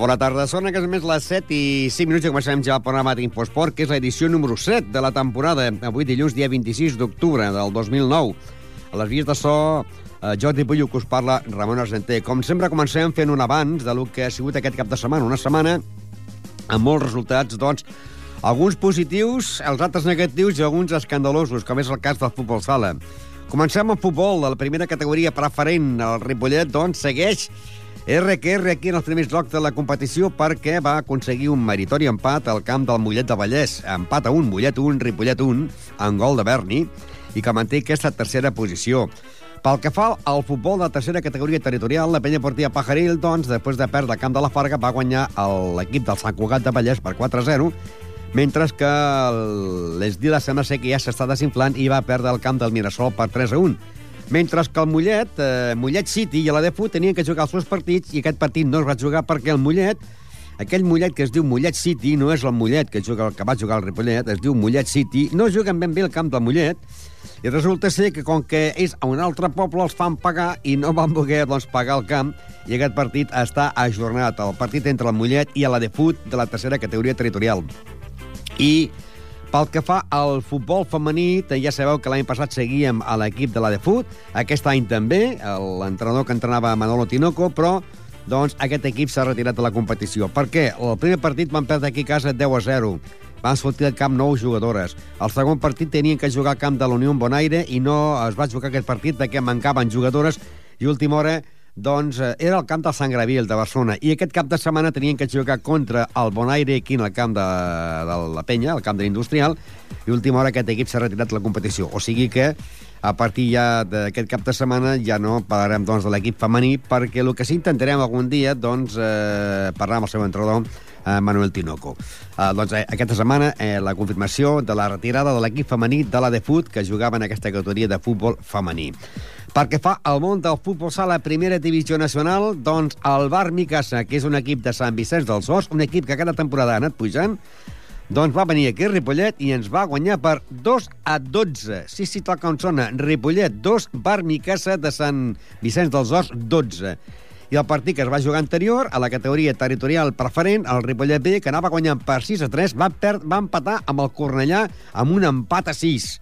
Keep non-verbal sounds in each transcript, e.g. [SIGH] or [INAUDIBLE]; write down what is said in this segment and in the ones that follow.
Molt bona tarda. Són a casa més les 7 i 5 minuts i comencem ja el programa d'Infosport, que és l'edició número 7 de la temporada. Avui dilluns, dia 26 d'octubre del 2009. A les vies de so, eh, Jordi Pullo, que us parla, Ramon Argenter. Com sempre, comencem fent un abans de lo que ha sigut aquest cap de setmana. Una setmana amb molts resultats, doncs, alguns positius, els altres negatius i alguns escandalosos, com és el cas del futbol sala. Comencem amb futbol, de la primera categoria preferent. El Ripollet, doncs, segueix RQR aquí en els primers llocs de la competició perquè va aconseguir un meritori empat al camp del Mollet de Vallès. Empat a un, Mollet 1, Ripollet 1, en gol de Berni, i que manté aquesta tercera posició. Pel que fa al futbol de tercera categoria territorial, la penya portia Pajaril, doncs, després de perdre el camp de la Farga, va guanyar l'equip del Sant Cugat de Vallès per 4-0, mentre que l'Esdila sembla ser que ja s'està desinflant i va perdre el camp del Mirasol per 3-1. Mentre que el Mollet, eh, Mollet City i la Defu tenien que jugar els seus partits i aquest partit no es va jugar perquè el Mollet, aquell Mollet que es diu Mollet City, no és el Mollet que, juga, que va jugar el Ripollet, es diu Mollet City, no juguen ben bé el camp del Mollet, i resulta ser que com que és a un altre poble els fan pagar i no van voler doncs, pagar el camp i aquest partit està ajornat, el partit entre el Mollet i la Defut de la tercera categoria territorial. I pel que fa al futbol femení, ja sabeu que l'any passat seguíem a l'equip de la de Fut, aquest any també, l'entrenador que entrenava Manolo Tinoco, però doncs, aquest equip s'ha retirat de la competició. Per què? El primer partit van perdre aquí a casa 10 a 0. Van sortir al camp nou jugadores. El segon partit tenien que jugar al camp de la Unió Bonaire i no es va jugar aquest partit perquè mancaven jugadores i última hora doncs eh, era el camp del Sant Gravil de Barcelona i aquest cap de setmana tenien que jugar contra el Bonaire aquí en el camp de, de la Penya, el camp de l'Industrial i última hora aquest equip s'ha retirat la competició o sigui que a partir ja d'aquest cap de setmana ja no parlarem doncs, de l'equip femení perquè el que sí intentarem algun dia doncs, eh, parlar amb el seu entrenador eh, Manuel Tinoco. Eh, doncs, eh, aquesta setmana eh, la confirmació de la retirada de l'equip femení de la de Fut que jugava en aquesta categoria de futbol femení. Perquè fa el món del futbol sala primera divisió nacional, doncs el Bar Micasa, que és un equip de Sant Vicenç dels Horts, un equip que cada temporada ha anat pujant, doncs va venir aquí Ripollet i ens va guanyar per 2 a 12. Sí, sí, tal com sona. Ripollet 2, Bar Micasa de Sant Vicenç dels Horts 12. I el partit que es va jugar anterior, a la categoria territorial preferent, el Ripollet B, que anava guanyant per 6 a 3, va, per, va empatar amb el Cornellà amb un empat a 6.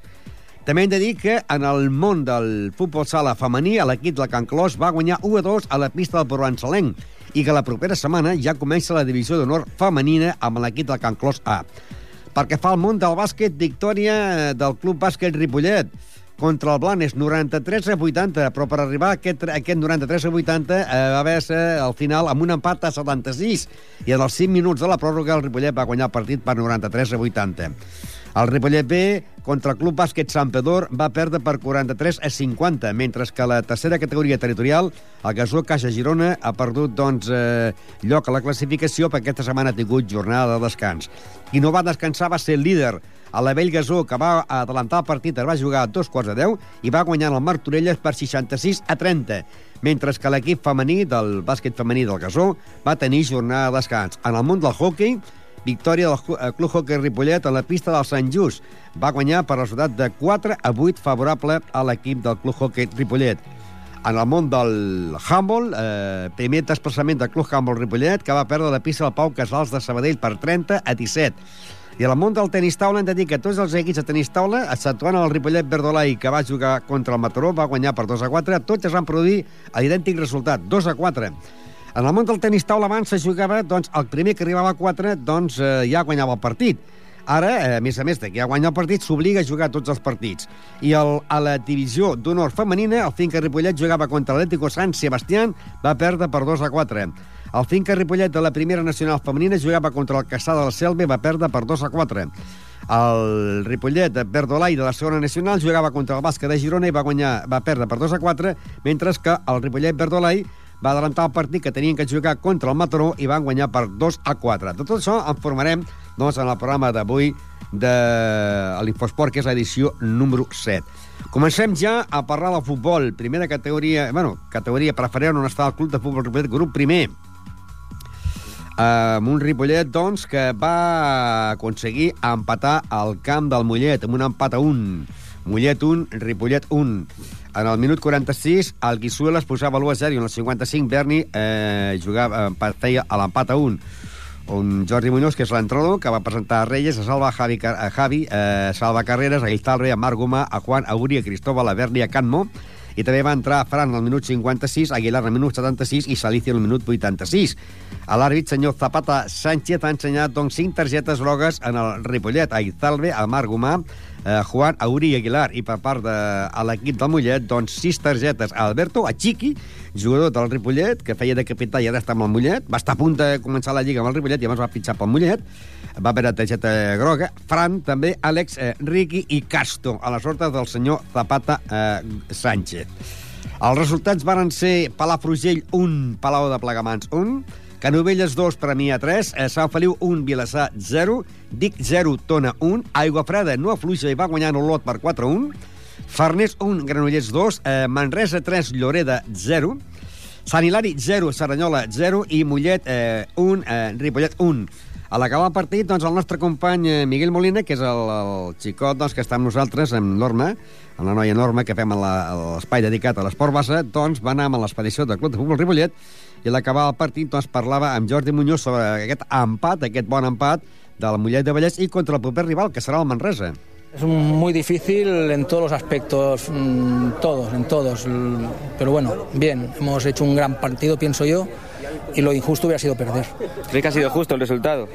També hem de dir que en el món del futbol sala femení, l'equip del Can Clos va guanyar 1 a 2 a la pista del Provençalenc i que la propera setmana ja comença la divisió d'honor femenina amb l'equip del Can Clos A. Perquè fa el món del bàsquet, victòria del Club Bàsquet Ripollet contra el Blanes, 93 a 80, però per arribar a aquest, aquest 93 a 80 eh, va haver-se al final amb un empat a 76, i en els 5 minuts de la pròrroga el Ripollet va guanyar el partit per 93 a 80. El Ripollet B contra el Club Bàsquet Sant Pedor va perdre per 43 a 50, mentre que la tercera categoria territorial, el Gasó Caixa Girona, ha perdut doncs, eh, lloc a la classificació perquè aquesta setmana ha tingut jornada de descans. Qui no va descansar va ser el líder, a la Vell Gasó, que va adelantar el partit, es va jugar a dos quarts de deu i va guanyar el Martorelles per 66 a 30, mentre que l'equip femení del bàsquet femení del Gasó va tenir jornada de descans. En el món del hockey, victòria del eh, Club Hockey Ripollet a la pista del Sant Just. Va guanyar per resultat de 4 a 8 favorable a l'equip del Club Hockey Ripollet. En el món del handball, eh, primer desplaçament del Club Handball Ripollet, que va perdre la pista del Pau Casals de Sabadell per 30 a 17. I en el món del tenis taula hem de dir que tots els equips de tenis taula, exceptuant el Ripollet Verdolai, que va jugar contra el Mataró, va guanyar per 2 a 4, tots es van produir l'idèntic resultat, 2 a 4. En el món del tenis taula abans se jugava, doncs, el primer que arribava a 4, doncs, eh, ja guanyava el partit. Ara, eh, a més a més de que ja guanya el partit, s'obliga a jugar tots els partits. I el, a la divisió d'honor femenina, el Finca Ripollet jugava contra l'Atlético Sant Sebastián, va perdre per 2 a 4. El Finca Ripollet de la primera nacional femenina jugava contra el Caçà de la Selva i va perdre per 2 a 4. El Ripollet de Verdolai de la segona nacional jugava contra el Bàsquet de Girona i va guanyar va perdre per 2 a 4, mentre que el Ripollet Verdolai va adelantar el partit que tenien que jugar contra el Mataró i van guanyar per 2 a 4. De tot això en formarem doncs, en el programa d'avui de l'Infosport, que és l'edició número 7. Comencem ja a parlar del futbol. Primera categoria, bueno, categoria preferent on està el Club de Futbol Ripollet, grup primer. Amb un Ripollet, doncs, que va aconseguir empatar al camp del Mollet, amb un empat a un. Mollet 1, Ripollet 1. En el minut 46, el Guisuela es posava l'1 a 0 i en el 55 Berni eh, jugava, eh, feia a l'empat a 1 un Jordi Muñoz, que és l'entrenador, que va presentar a Reyes, a Salva, a Javi, a Javi eh, Salva Carreras, a Guizalre, a Marc Gomà, a Juan, a Uri, a Cristóbal, a Berni, a Canmo, i també va entrar Fran al minut 56, Aguilar al minut 76 i Salici al minut 86. A l'àrbit, senyor Zapata Sánchez ha ensenyat doncs, cinc targetes grogues en el Ripollet, a Izalbe, a Marc Gomà, a Juan Auri Aguilar. I per part de l'equip del Mollet, doncs sis targetes. A Alberto, a Chiqui, jugador del Ripollet, que feia de capità i ara està amb el Mollet, va estar a punt de començar la Lliga amb el Ripollet i abans va pitjar pel Mollet, va haver targeta groga, Fran, també, Àlex, eh, Riqui i Casto, a les ordres del senyor Zapata eh, Sánchez. Els resultats varen ser Palafrugell 1, Palau de Plegamans 1, Canovelles 2, Premià 3, eh, Sant Feliu 1, Vilassar 0, Dic 0, Tona 1, Aigua Freda no afluixa i va guanyar Olot per 4-1, Farners 1, Granollers 2, eh, Manresa 3, Lloreda 0, Sant Hilari 0, Saranyola 0 i Mollet eh, 1, eh, Ripollet 1. A l'acabar el partit, doncs, el nostre company eh, Miguel Molina, que és el, el xicot doncs, que està amb nosaltres, amb Norma, amb la noia Norma, que fem l'espai dedicat a l'esport base, doncs va anar amb l'expedició del Club de Futbol Ripollet i a l'acabar el partit doncs, parlava amb Jordi Muñoz sobre aquest empat, aquest bon empat del Mollet de Vallès i contra el proper rival, que serà el Manresa. Es muy difícil en todos los aspectos, mmm, todos, en todos. Pero bueno, bien, hemos hecho un gran partido, pienso yo, y lo injusto hubiera sido perder. ¿Crees que ha sido justo el resultado?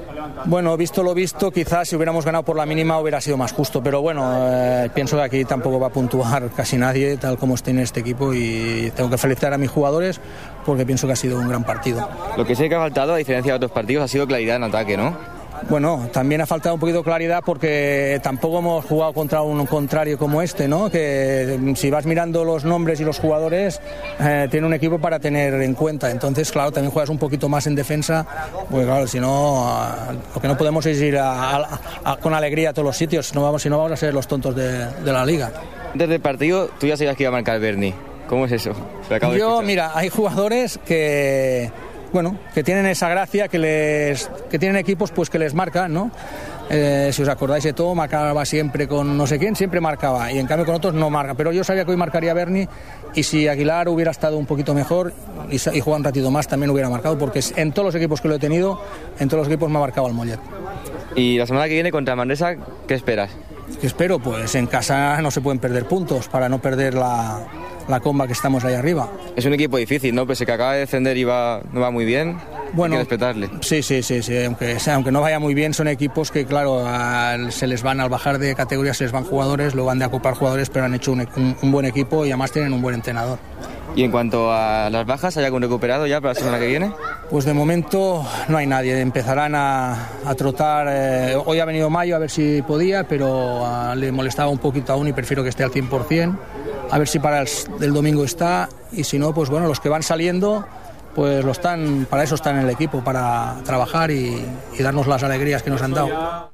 Bueno, visto lo visto, quizás si hubiéramos ganado por la mínima hubiera sido más justo, pero bueno, eh, pienso que aquí tampoco va a puntuar [LAUGHS] casi nadie, tal como está en este equipo, y tengo que felicitar a mis jugadores porque pienso que ha sido un gran partido. Lo que sé que ha faltado, a diferencia de otros partidos, ha sido claridad en ataque, ¿no? Bueno, también ha faltado un poquito de claridad porque tampoco hemos jugado contra un contrario como este, ¿no? Que si vas mirando los nombres y los jugadores, eh, tiene un equipo para tener en cuenta. Entonces, claro, también juegas un poquito más en defensa, pues claro, si no, lo que no podemos es ir a, a, a, con alegría a todos los sitios, no vamos, si no vamos a ser los tontos de, de la liga. Desde el partido, tú ya sabías que iba a marcar Berni. ¿Cómo es eso? Yo, mira, hay jugadores que bueno, que tienen esa gracia, que, les, que tienen equipos pues que les marcan, ¿no? Eh, si os acordáis de todo, marcaba siempre con no sé quién, siempre marcaba, y en cambio con otros no marca. Pero yo sabía que hoy marcaría Berni, y si Aguilar hubiera estado un poquito mejor y, y un ratito más, también hubiera marcado, porque en todos los equipos que lo he tenido, en todos los equipos me ha marcado el Mollet. Y la semana que viene contra Manresa, ¿qué esperas? ¿Qué espero? Pues en casa no se pueden perder puntos para no perder la, la comba que estamos ahí arriba. Es un equipo difícil, ¿no? Pese que acaba de descender y va, no va muy bien. Bueno, hay que respetarle. Sí, sí, sí, sí. Aunque, aunque no vaya muy bien, son equipos que, claro, al, se les van al bajar de categoría, se les van jugadores, luego van de acopar jugadores, pero han hecho un, un, un buen equipo y además tienen un buen entrenador. ¿Y en cuanto a las bajas, ¿hay algún recuperado ya para la semana que viene? Pues de momento no hay nadie. Empezarán a, a trotar. Eh, hoy ha venido Mayo a ver si podía, pero uh, le molestaba un poquito aún y prefiero que esté al 100%. A ver si para el, el domingo está. Y si no, pues bueno, los que van saliendo pues lo están, para eso están en el equipo, para trabajar y, y darnos las alegrías que nos han dado.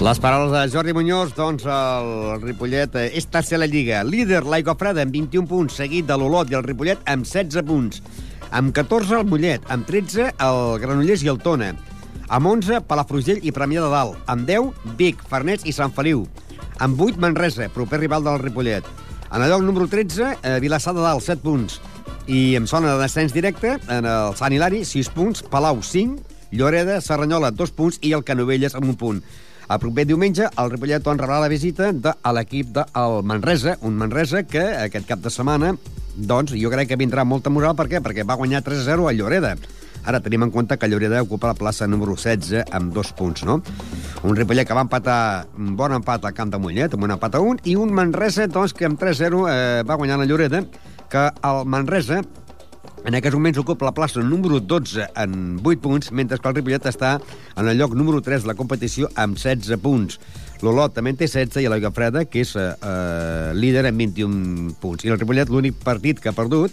Les paraules de Jordi Muñoz, doncs el Ripollet eh, és tercer a la Lliga. Líder, l'Aigua Freda, amb 21 punts, seguit de l'Olot i el Ripollet amb 16 punts. Amb 14 el Mollet, amb 13 el Granollers i el Tona. Amb 11, Palafrugell i Premià de Dalt. Amb 10, Vic, Farnets i Sant Feliu. Amb 8, Manresa, proper rival del Ripollet. En el lloc número 13, eh, Vilassar de Dalt, 7 punts. I en zona de descens directe, en el Sant Hilari, 6 punts, Palau, 5, Lloreda, Serranyola, 2 punts i el Canovelles amb un punt. El proper diumenge, el Ripollet doncs, rebrà la visita de l'equip del Manresa, un Manresa que aquest cap de setmana, doncs, jo crec que vindrà molta moral. Per què? Perquè va guanyar 3-0 a Lloreda. Ara tenim en compte que Lloreda ocupa la plaça número 16 amb dos punts, no? Un Ripollet que va empatar un bon empat al camp de Mollet, amb un empat a un, i un Manresa, doncs, que amb 3-0 eh, va guanyar la Lloreda, que el Manresa en aquests moments ocupa la plaça número 12 en 8 punts, mentre que el Ripollet està en el lloc número 3 de la competició amb 16 punts. L'Olot també en té 16 i l'Aigua Freda, que és eh, líder amb 21 punts. I el Ripollet, l'únic partit que ha perdut,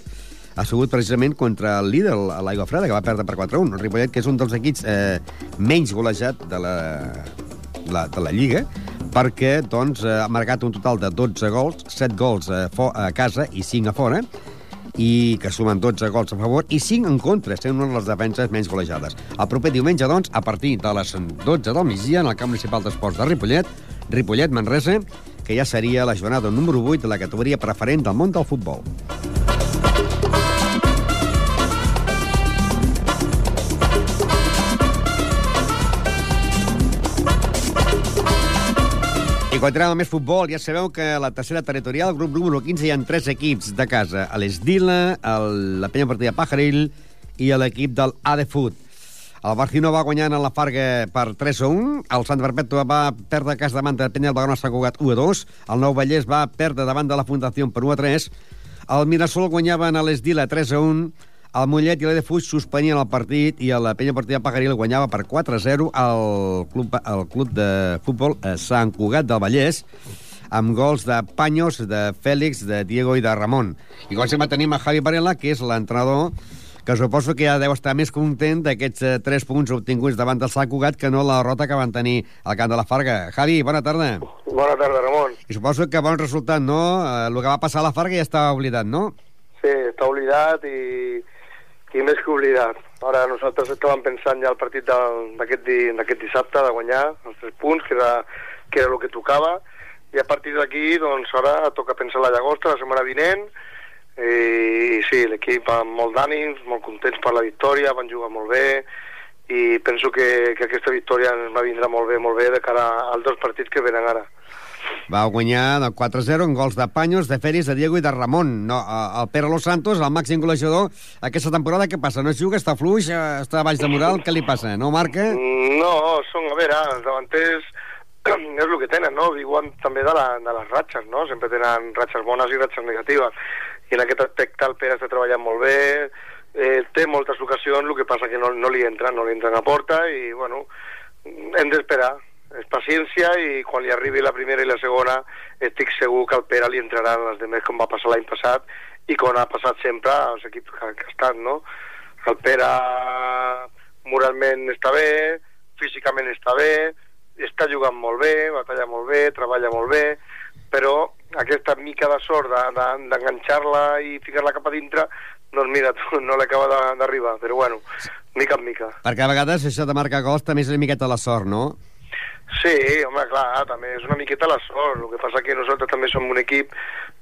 ha sigut precisament contra el líder, l'Aigua Freda, que va perdre per 4-1. El Ripollet, que és un dels equips eh, menys golejat de la, la, de la Lliga, perquè doncs, ha marcat un total de 12 gols, 7 gols a, a casa i 5 a fora, i que sumen 12 gols a favor i 5 en contra, sent una de les defenses menys golejades. El proper diumenge, doncs, a partir de les 12 del migdia, en el camp municipal d'esports de Ripollet, Ripollet, Manresa, que ja seria la jornada número 8 de la categoria preferent del món del futbol. Continuem amb més futbol. Ja sabeu que a la tercera territorial, grup número 15, hi ha tres equips de casa. L'Esdila, la Penya Partida Pajaril i l'equip del Adefut. El Barcino va guanyant a la Farga per 3 a 1. El Sant Perpètua va perdre a casa davant de Penya del Bagona Sant Cugat 1 a 2. El Nou Vallès va perdre davant de la Fundació per 1 a 3. El Mirasol guanyaven a l'Esdila 3 a 1 el Mollet i la Fuix suspenien el partit i la penya partida Pagaril guanyava per 4-0 al club, al club de futbol Sant Cugat del Vallès amb gols de Panyos, de Fèlix, de Diego i de Ramon. I com sempre tenim a Javi Varela, que és l'entrenador que suposo que ja deu estar més content d'aquests eh, tres punts obtinguts davant del Sant Cugat que no la derrota que van tenir al camp de la Farga. Javi, bona tarda. Bona tarda, Ramon. I suposo que bon resultat, no? Eh, el que va passar a la Farga ja estava oblidat, no? Sí, està oblidat i i més que oblidat. Ara nosaltres estàvem pensant ja al partit d'aquest di, dissabte de guanyar els tres punts, que era, que era el que tocava, i a partir d'aquí, doncs, ara toca pensar la llagosta la setmana vinent, i, i sí, l'equip amb molt d'ànims, molt contents per la victòria, van jugar molt bé, i penso que, que aquesta victòria ens va vindre molt bé, molt bé de cara als dos partits que venen ara. Va guanyar del 4-0 en gols de Panyos, de Feris, de Diego i de Ramon. No, el Pere Los Santos, el màxim golejador, aquesta temporada què passa? No juga, està fluix, eh, està baix de moral, què li passa? No marca? No, són, a veure, els davanters [CLEARS THROAT] és el que tenen, no? Viuen també de, la, de les ratxes, no? Sempre tenen ratxes bones i ratxes negatives. I en aquest aspecte el Pere està treballant molt bé, eh, té moltes ocasions, el que passa que no, no li entren, no li entren a porta i, bueno, hem d'esperar és paciència i quan li arribi la primera i la segona estic segur que el Pere li entraran les demés com va passar l'any passat i com ha passat sempre als equips que, que estan, no? El Pere moralment està bé, físicament està bé, està jugant molt bé, batalla molt bé, treballa molt bé, però aquesta mica de sort d'enganxar-la i ficar-la cap a dintre doncs mira, [LAUGHS] no l'acaba d'arribar, però bueno, mica en mica. Perquè a vegades això de marcar gols també és una miqueta la sort, no? Sí, home, clar, també és una miqueta la sort. El que passa que nosaltres també som un equip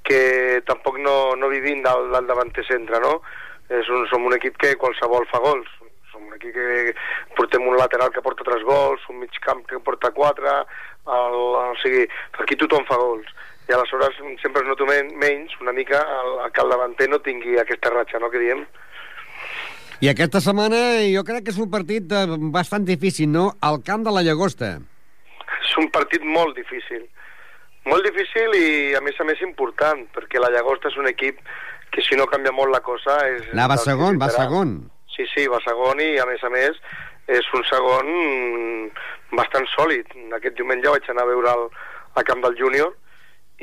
que tampoc no, no vivim del, del davanter centre, no? És un, som un equip que qualsevol fa gols. Som un equip que portem un lateral que porta tres gols, un mig camp que porta quatre, el, o sigui, aquí tothom fa gols. I aleshores sempre es noto menys una mica el, que el davanter no tingui aquesta ratxa, no?, que diem. I aquesta setmana jo crec que és un partit eh, bastant difícil, no? Al camp de la Llagosta és un partit molt difícil. Molt difícil i, a més a més, important, perquè la Llagosta és un equip que, si no canvia molt la cosa... És va segon, va segon. Sí, sí, va segon i, a més a més, és un segon bastant sòlid. Aquest diumenge vaig anar a veure el, a camp del júnior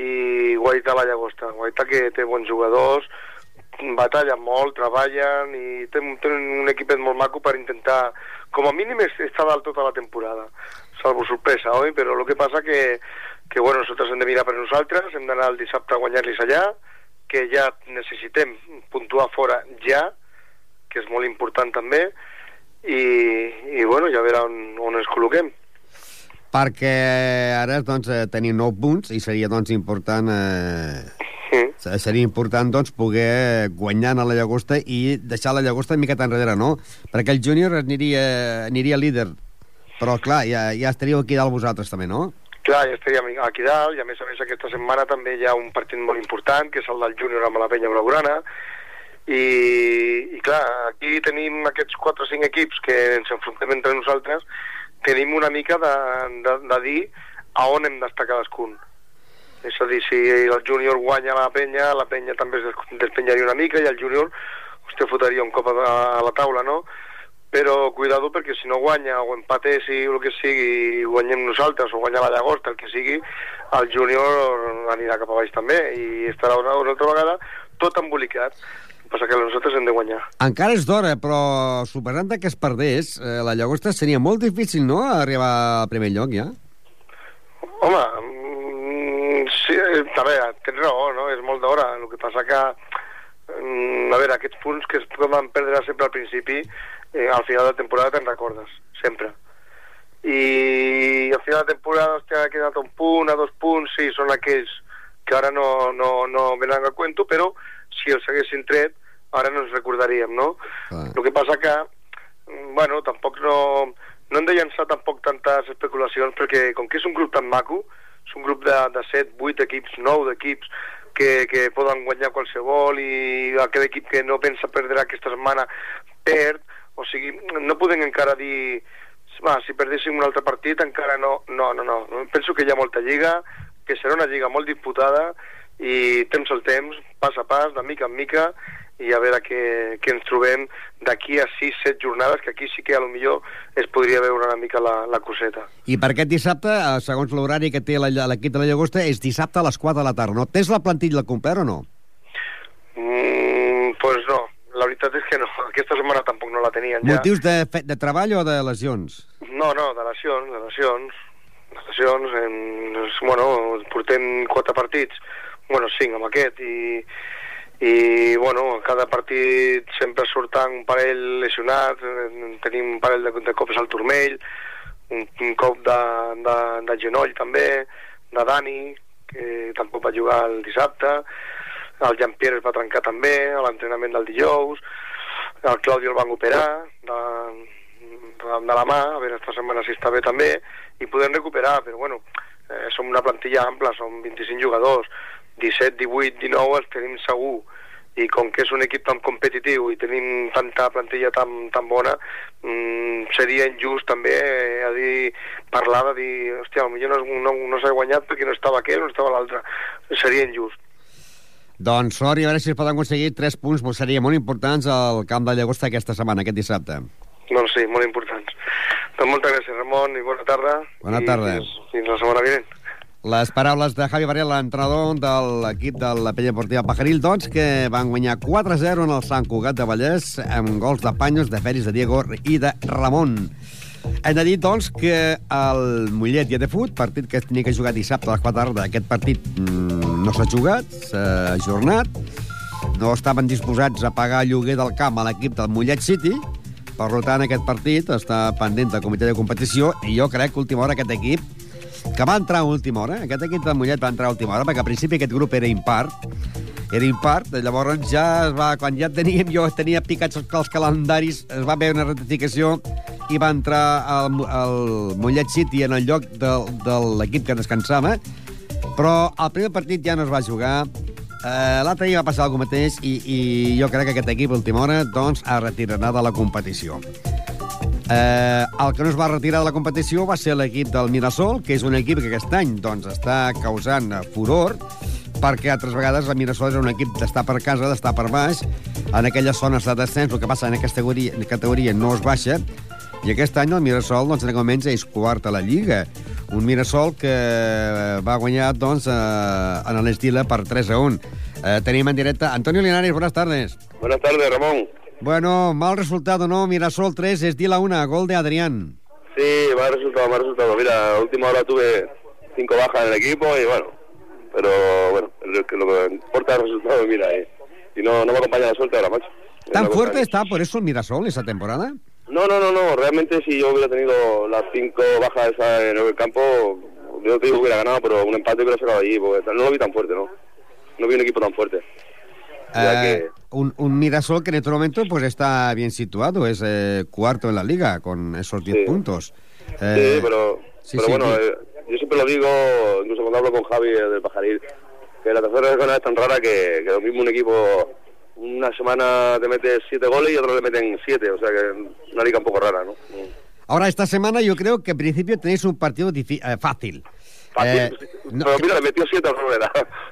i Guaita la Llagosta. Guaita que té bons jugadors, batallen molt, treballen i tenen, tenen un equipet molt maco per intentar, com a mínim, estar dalt tota la temporada salvo sorpresa, oi? Però el que passa que, que bueno, nosaltres hem de mirar per nosaltres, hem d'anar el dissabte a guanyar-los allà, que ja necessitem puntuar fora ja, que és molt important també, i, i bueno, ja veure on, on ens col·loquem perquè ara doncs, eh, tenim 9 punts i seria doncs, important eh, sí. seria important doncs, poder guanyar a la llagosta i deixar la llagosta una mica enrere, no? Perquè el júnior aniria, aniria líder però, clar, ja, ja estaríeu aquí dalt vosaltres també, no? Clar, ja estaríem aquí dalt, i a més a més aquesta setmana també hi ha un partit molt important, que és el del júnior amb la penya blaugrana, i, i clar, aquí tenim aquests 4 o 5 equips que ens enfrontem entre nosaltres, tenim una mica de, de, de dir a on hem d'estar cadascun. És a dir, si el júnior guanya la penya, la penya també es despenyaria una mica i el júnior vostè fotria un cop a la taula, no? Però cuidado perquè si no guanya o empatés i el que sigui guanyem nosaltres o guanya la Llagosta, el que sigui, el júnior anirà cap a baix també i estarà una, una altra vegada tot embolicat. El passa que nosaltres hem de guanyar. Encara és d'hora, però suposant que es perdés, eh, la Llagosta seria molt difícil, no?, arribar al primer lloc, ja? Home, mm, sí, a veure, tens raó, no?, és molt d'hora. El que passa que, mm, a veure, aquests punts que es poden perdre sempre al principi, eh, al final de temporada te'n recordes, sempre. i al final de temporada hòstia, ha quedat un punt, a dos punts, sí, són aquells que ara no, no, no venen a cuento, però si els haguessin tret, ara no ens recordaríem, no? Clar. El que passa que, mm, bueno, tampoc no, no hem de llançar tampoc tantes especulacions, perquè com que és un grup tan maco, és un grup de, de 7, 8 equips, 9 d'equips, que, que poden guanyar qualsevol i aquest equip que no pensa perdre aquesta setmana perd, o sigui, no podem encara dir va, si perdéssim un altre partit encara no, no, no, no, penso que hi ha molta lliga, que serà una lliga molt disputada i temps al temps, pas a pas, de mica en mica, i a veure què, què ens trobem d'aquí a 6-7 jornades, que aquí sí que a lo millor es podria veure una mica la, la coseta. I per aquest dissabte, eh, segons l'horari que té la- l'equip de la Llagosta, és dissabte a les 4 de la tarda. No? Tens la plantilla completa o no? Mm, pues no, la veritat és que no, [LAUGHS] aquesta setmana tampoc no la tenien ja. Motius de, fe- de treball o de lesions? No, no, de lesions, de lesions. De lesions, en, bueno, portem quatre partits, bueno, cinc amb aquest, i, i bueno, cada partit sempre surten un parell lesionats, eh, tenim un parell de, de cops al turmell, un, un cop de, de, de genoll també, de Dani, que tampoc va jugar el dissabte, el Jean-Pierre es va trencar també a l'entrenament del dijous, el Claudio el van operar de, de, de la mà, a veure esta setmana si està bé també, i podem recuperar, però bueno, eh, som una plantilla ampla, som 25 jugadors, 17, 18, 19 els tenim segur, i com que és un equip tan competitiu i tenim tanta plantilla tan, tan bona, mm, seria injust també eh, a dir, parlar de dir, hòstia, potser no, no, no s'ha guanyat perquè no estava aquell, no estava l'altre. Seria injust. Doncs sort i a veure si es poden aconseguir 3 punts, serien molt importants al camp de Llagosta aquesta setmana, aquest dissabte. Doncs sí, molt importants. Doncs moltes gràcies, Ramon, i bona tarda. Bona I tarda. Fins, fins la setmana vinent. Les paraules de Javi Varela, l'entrenador de l'equip de la Pella Deportiva Pajaril, doncs, que van guanyar 4-0 en el Sant Cugat de Vallès amb gols de Panyos, de Feris, de Diego i de Ramon. Hem de dir, doncs, que el Mollet ja té fut, partit que es tenia que jugar dissabte a les 4 de la tarda. Aquest partit mm, no s'ha jugat, s'ha ajornat. No estaven disposats a pagar lloguer del camp a l'equip del Mollet City, per tant, aquest partit està pendent del comitè de competició i jo crec que última hora aquest equip que va entrar a última hora, aquest equip de Mollet va entrar a última hora, perquè al principi aquest grup era impar, era impar, llavors ja es va, quan ja teníem, jo tenia picats els, calendaris, es va veure una ratificació i va entrar al, Mollet City en el lloc de, de l'equip que descansava, però el primer partit ja no es va jugar, eh, l'altre dia va passar alguna mateix i, i jo crec que aquest equip a última hora doncs, es retirarà de la competició. Eh, el que no es va retirar de la competició va ser l'equip del Mirasol, que és un equip que aquest any doncs, està causant furor, perquè altres vegades el Mirasol és un equip d'estar per casa, d'estar per baix, en aquelles zones de descens, el que passa en aquesta categoria, en categoria no es baixa, i aquest any el Mirasol, doncs, en aquest moments, és quart a la Lliga. Un Mirasol que eh, va guanyar, doncs, eh, en l'Estila per 3 a 1. Eh, tenim en directe Antonio Linares, buenas tardes. Buenas tardes, Ramón. Bueno, mal resultado, ¿no? Mirasol 3, Estila 1, gol de Adrián. Sí, mal resultado, mal resultado. Mira, a última hora tuve cinco bajas en el equipo y bueno, pero bueno, lo que, lo que importa el resultado, mira, y, y no, no me acompaña la suerte ahora, macho. ¿Tan fuerte está por eso el Mirasol esa temporada? No, no, no, no, realmente si yo hubiera tenido las cinco bajas esas en el campo, yo te digo que hubiera ganado, pero un empate hubiera sacado allí, porque no lo vi tan fuerte, ¿no? No vi un equipo tan fuerte. Eh, un, un Mirasol que en este momento pues está bien situado, es eh, cuarto en la liga con esos 10 Sí. puntos. Sí, Eh, pero, sí, pero sí, bueno, eh, yo siempre lo digo, incluso cuando hablo con Javi del Pajaril, que la tercera regional es tan rara que, que lo mismo un equipo una semana te mete siete goles y otro le meten siete, o sea que una liga un poco rara, ¿no? Ahora, esta semana yo creo que en principio tenéis un partido difi- eh, fácil. Fácil. Eh, no, pero mira, le metió siete al Rueda.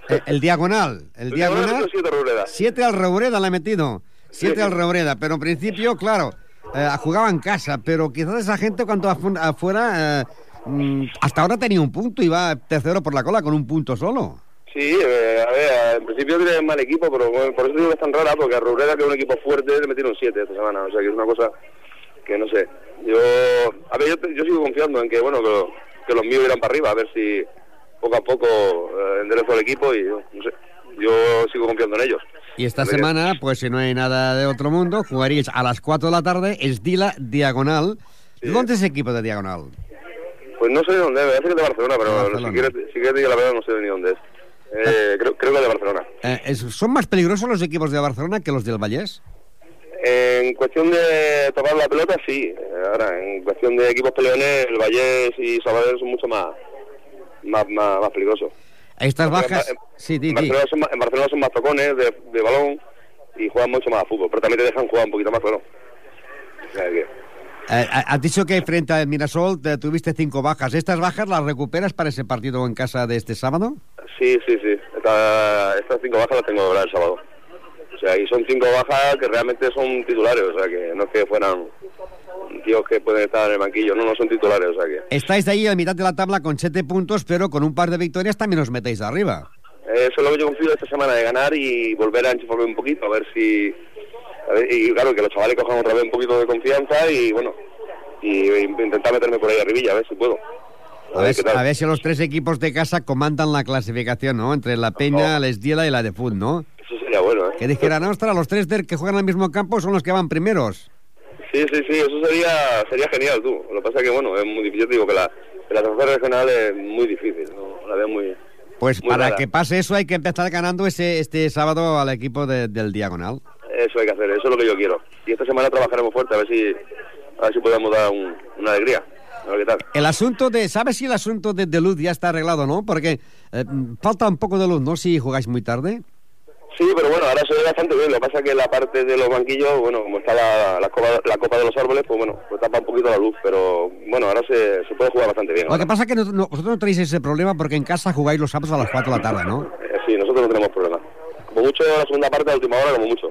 eh, el diagonal, el diagonal, Le metió siete al siete al Reureda le ha metido, siete Sí. al Reureda, pero en principio, claro, eh, jugaba en casa, pero quizás esa gente cuando afu- afuera, eh, mm, hasta ahora tenía un punto y va tercero por la cola con un punto solo. Sí, eh, a ver, en principio tiene mal equipo, pero bueno, por eso digo que es tan rara, porque a Rubreda, que es un equipo fuerte, le metieron siete esta semana, o sea que es una cosa que no sé. Yo, a ver, yo, yo sigo confiando en que, bueno, que, que los míos irán para arriba, a ver si poco a poco eh, enderezo el equipo y, no sé, yo sigo confiando en ellos. Y esta semana, pues si no hay nada de otro mundo, jugaríais a las 4 de la tarde, Esdila Diagonal. Sí. ¿Dónde es el equipo de Diagonal? Pues no sé de dónde es, parece que es de Barcelona, pero si quieres, si quieres la verdad no sé ni dónde es. Eh, creo, creo que de Barcelona. Eh, es- ¿Son más peligrosos los equipos de Barcelona que los del Vallés? En cuestión de tocar la pelota, sí. Ahora, en cuestión de equipos peleones, el Vallés y Sabadell son mucho más, más, más, más peligrosos. Estas bajas... en- Sí, di, en. Barcelona son, más- en Barcelona son más tocones de, de balón y juegan mucho más a fútbol, pero también te dejan jugar un poquito más, claro. O sea que, Eh, has dicho que frente al Mirasol te tuviste cinco bajas. ¿Estas bajas las recuperas para ese partido en casa de este sábado? Sí, sí, sí. Esta- estas cinco bajas las tengo que hablar el sábado. O sea, y son cinco bajas que realmente son titulares, o sea, que no es que fueran tíos que pueden estar en el banquillo, no, no son titulares, o sea que... Estáis ahí a mitad de la tabla con siete puntos, pero con un par de victorias también os metéis arriba. Eso es lo que yo confío esta semana, de ganar y volver a enchufarme un poquito, a ver si... a ver, y claro, que los chavales cojan otra vez un poquito de confianza y bueno, y intentar meterme por ahí arribilla, a ver si puedo. A ver, a si los tres equipos de casa comandan la clasificación, ¿no? Entre la Peña, Oh. la Esdiela y la de Fut, ¿no? Eso sería bueno, ¿eh? Que dijeran, ostras, los tres del que juegan al mismo campo son los que van primeros. Sí, sí, sí, eso sería sería genial, tú. Lo que pasa es que, bueno, es muy difícil. Yo te digo que la, la tercera regional es muy difícil, ¿no? La veo muy... Pues Muy para rara. que pase eso hay que empezar ganando ese este sábado al equipo de- del Diagonal. Eso hay que hacer, eso es lo que yo quiero. Y esta semana trabajaremos fuerte, a ver si, a ver si podemos dar un- una alegría. Qué tal. El asunto de... ¿Sabes si el asunto de, de luz ya está arreglado, no? Porque eh, falta un poco de luz, ¿no? Si jugáis muy tarde. Sí, pero bueno, ahora se ve bastante bien. Lo que pasa es que la parte de los banquillos, bueno, como está la, la, copa, la copa de los árboles, pues bueno, pues tapa un poquito la luz. Pero bueno, ahora se, se puede jugar bastante bien. Lo que pasa es que no- no- vosotros no tenéis ese problema porque en casa jugáis los sábados a las 4 de la tarde, ¿no? Eh, sí, nosotros no tenemos problema. Como mucho la segunda parte, la última hora, como mucho.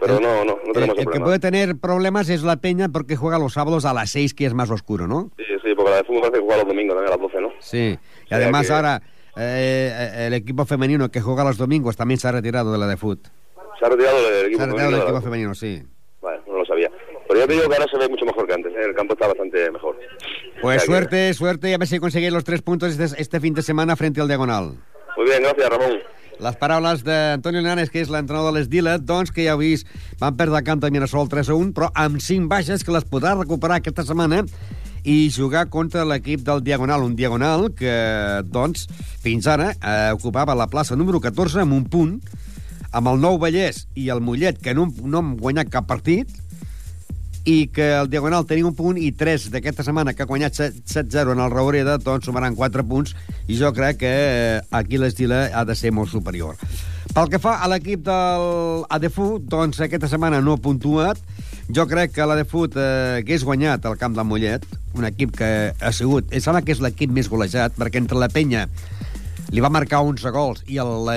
Pero El- no, no, no El, tenemos el ese que puede tener problemas es la Peña porque juega los sábados a las 6, que es más oscuro, ¿no? Sí, sí, porque la de fútbol parece que juega los domingos también a las 12, ¿no? Sí. Y sea además que- ahora eh, el equipo femenino que juega los domingos también se ha retirado de la de fut. Se ha retirado el equipo Se ha retirado femenino del equipo femenino, sí. Vale, no lo sabía. Pero yo te digo que ahora se ve mucho mejor que antes. ¿eh? El campo está bastante mejor. Pues O sea que- suerte, suerte y a ver si conseguís los tres puntos este, este fin de semana frente al Diagonal. Muy bien, gracias, Ramón. Les paraules d'Antonio Linares, que és l'entrenador de l'Esdila, doncs que ja heu vist, van perdre a camp de Mirasol 3 a 1, però amb 5 baixes que les podrà recuperar aquesta setmana i jugar contra l'equip del Diagonal, un Diagonal que, doncs, fins ara eh, ocupava la plaça número 14 amb un punt, amb el Nou Vallès i el Mollet, que no, no han guanyat cap partit, i que el Diagonal tenia un punt i 3 d'aquesta setmana que ha guanyat 7- 7-0 en el Raureda, doncs sumaran 4 punts i jo crec que eh, aquí l'Estila ha de ser molt superior. Pel que fa a l'equip del ADFU, doncs aquesta setmana no ha puntuat. Jo crec que l'ADFUT eh, hagués guanyat el camp del Mollet, un equip que ha sigut... Em sembla que és l'equip més golejat, perquè entre la penya li va marcar 11 gols i el, la,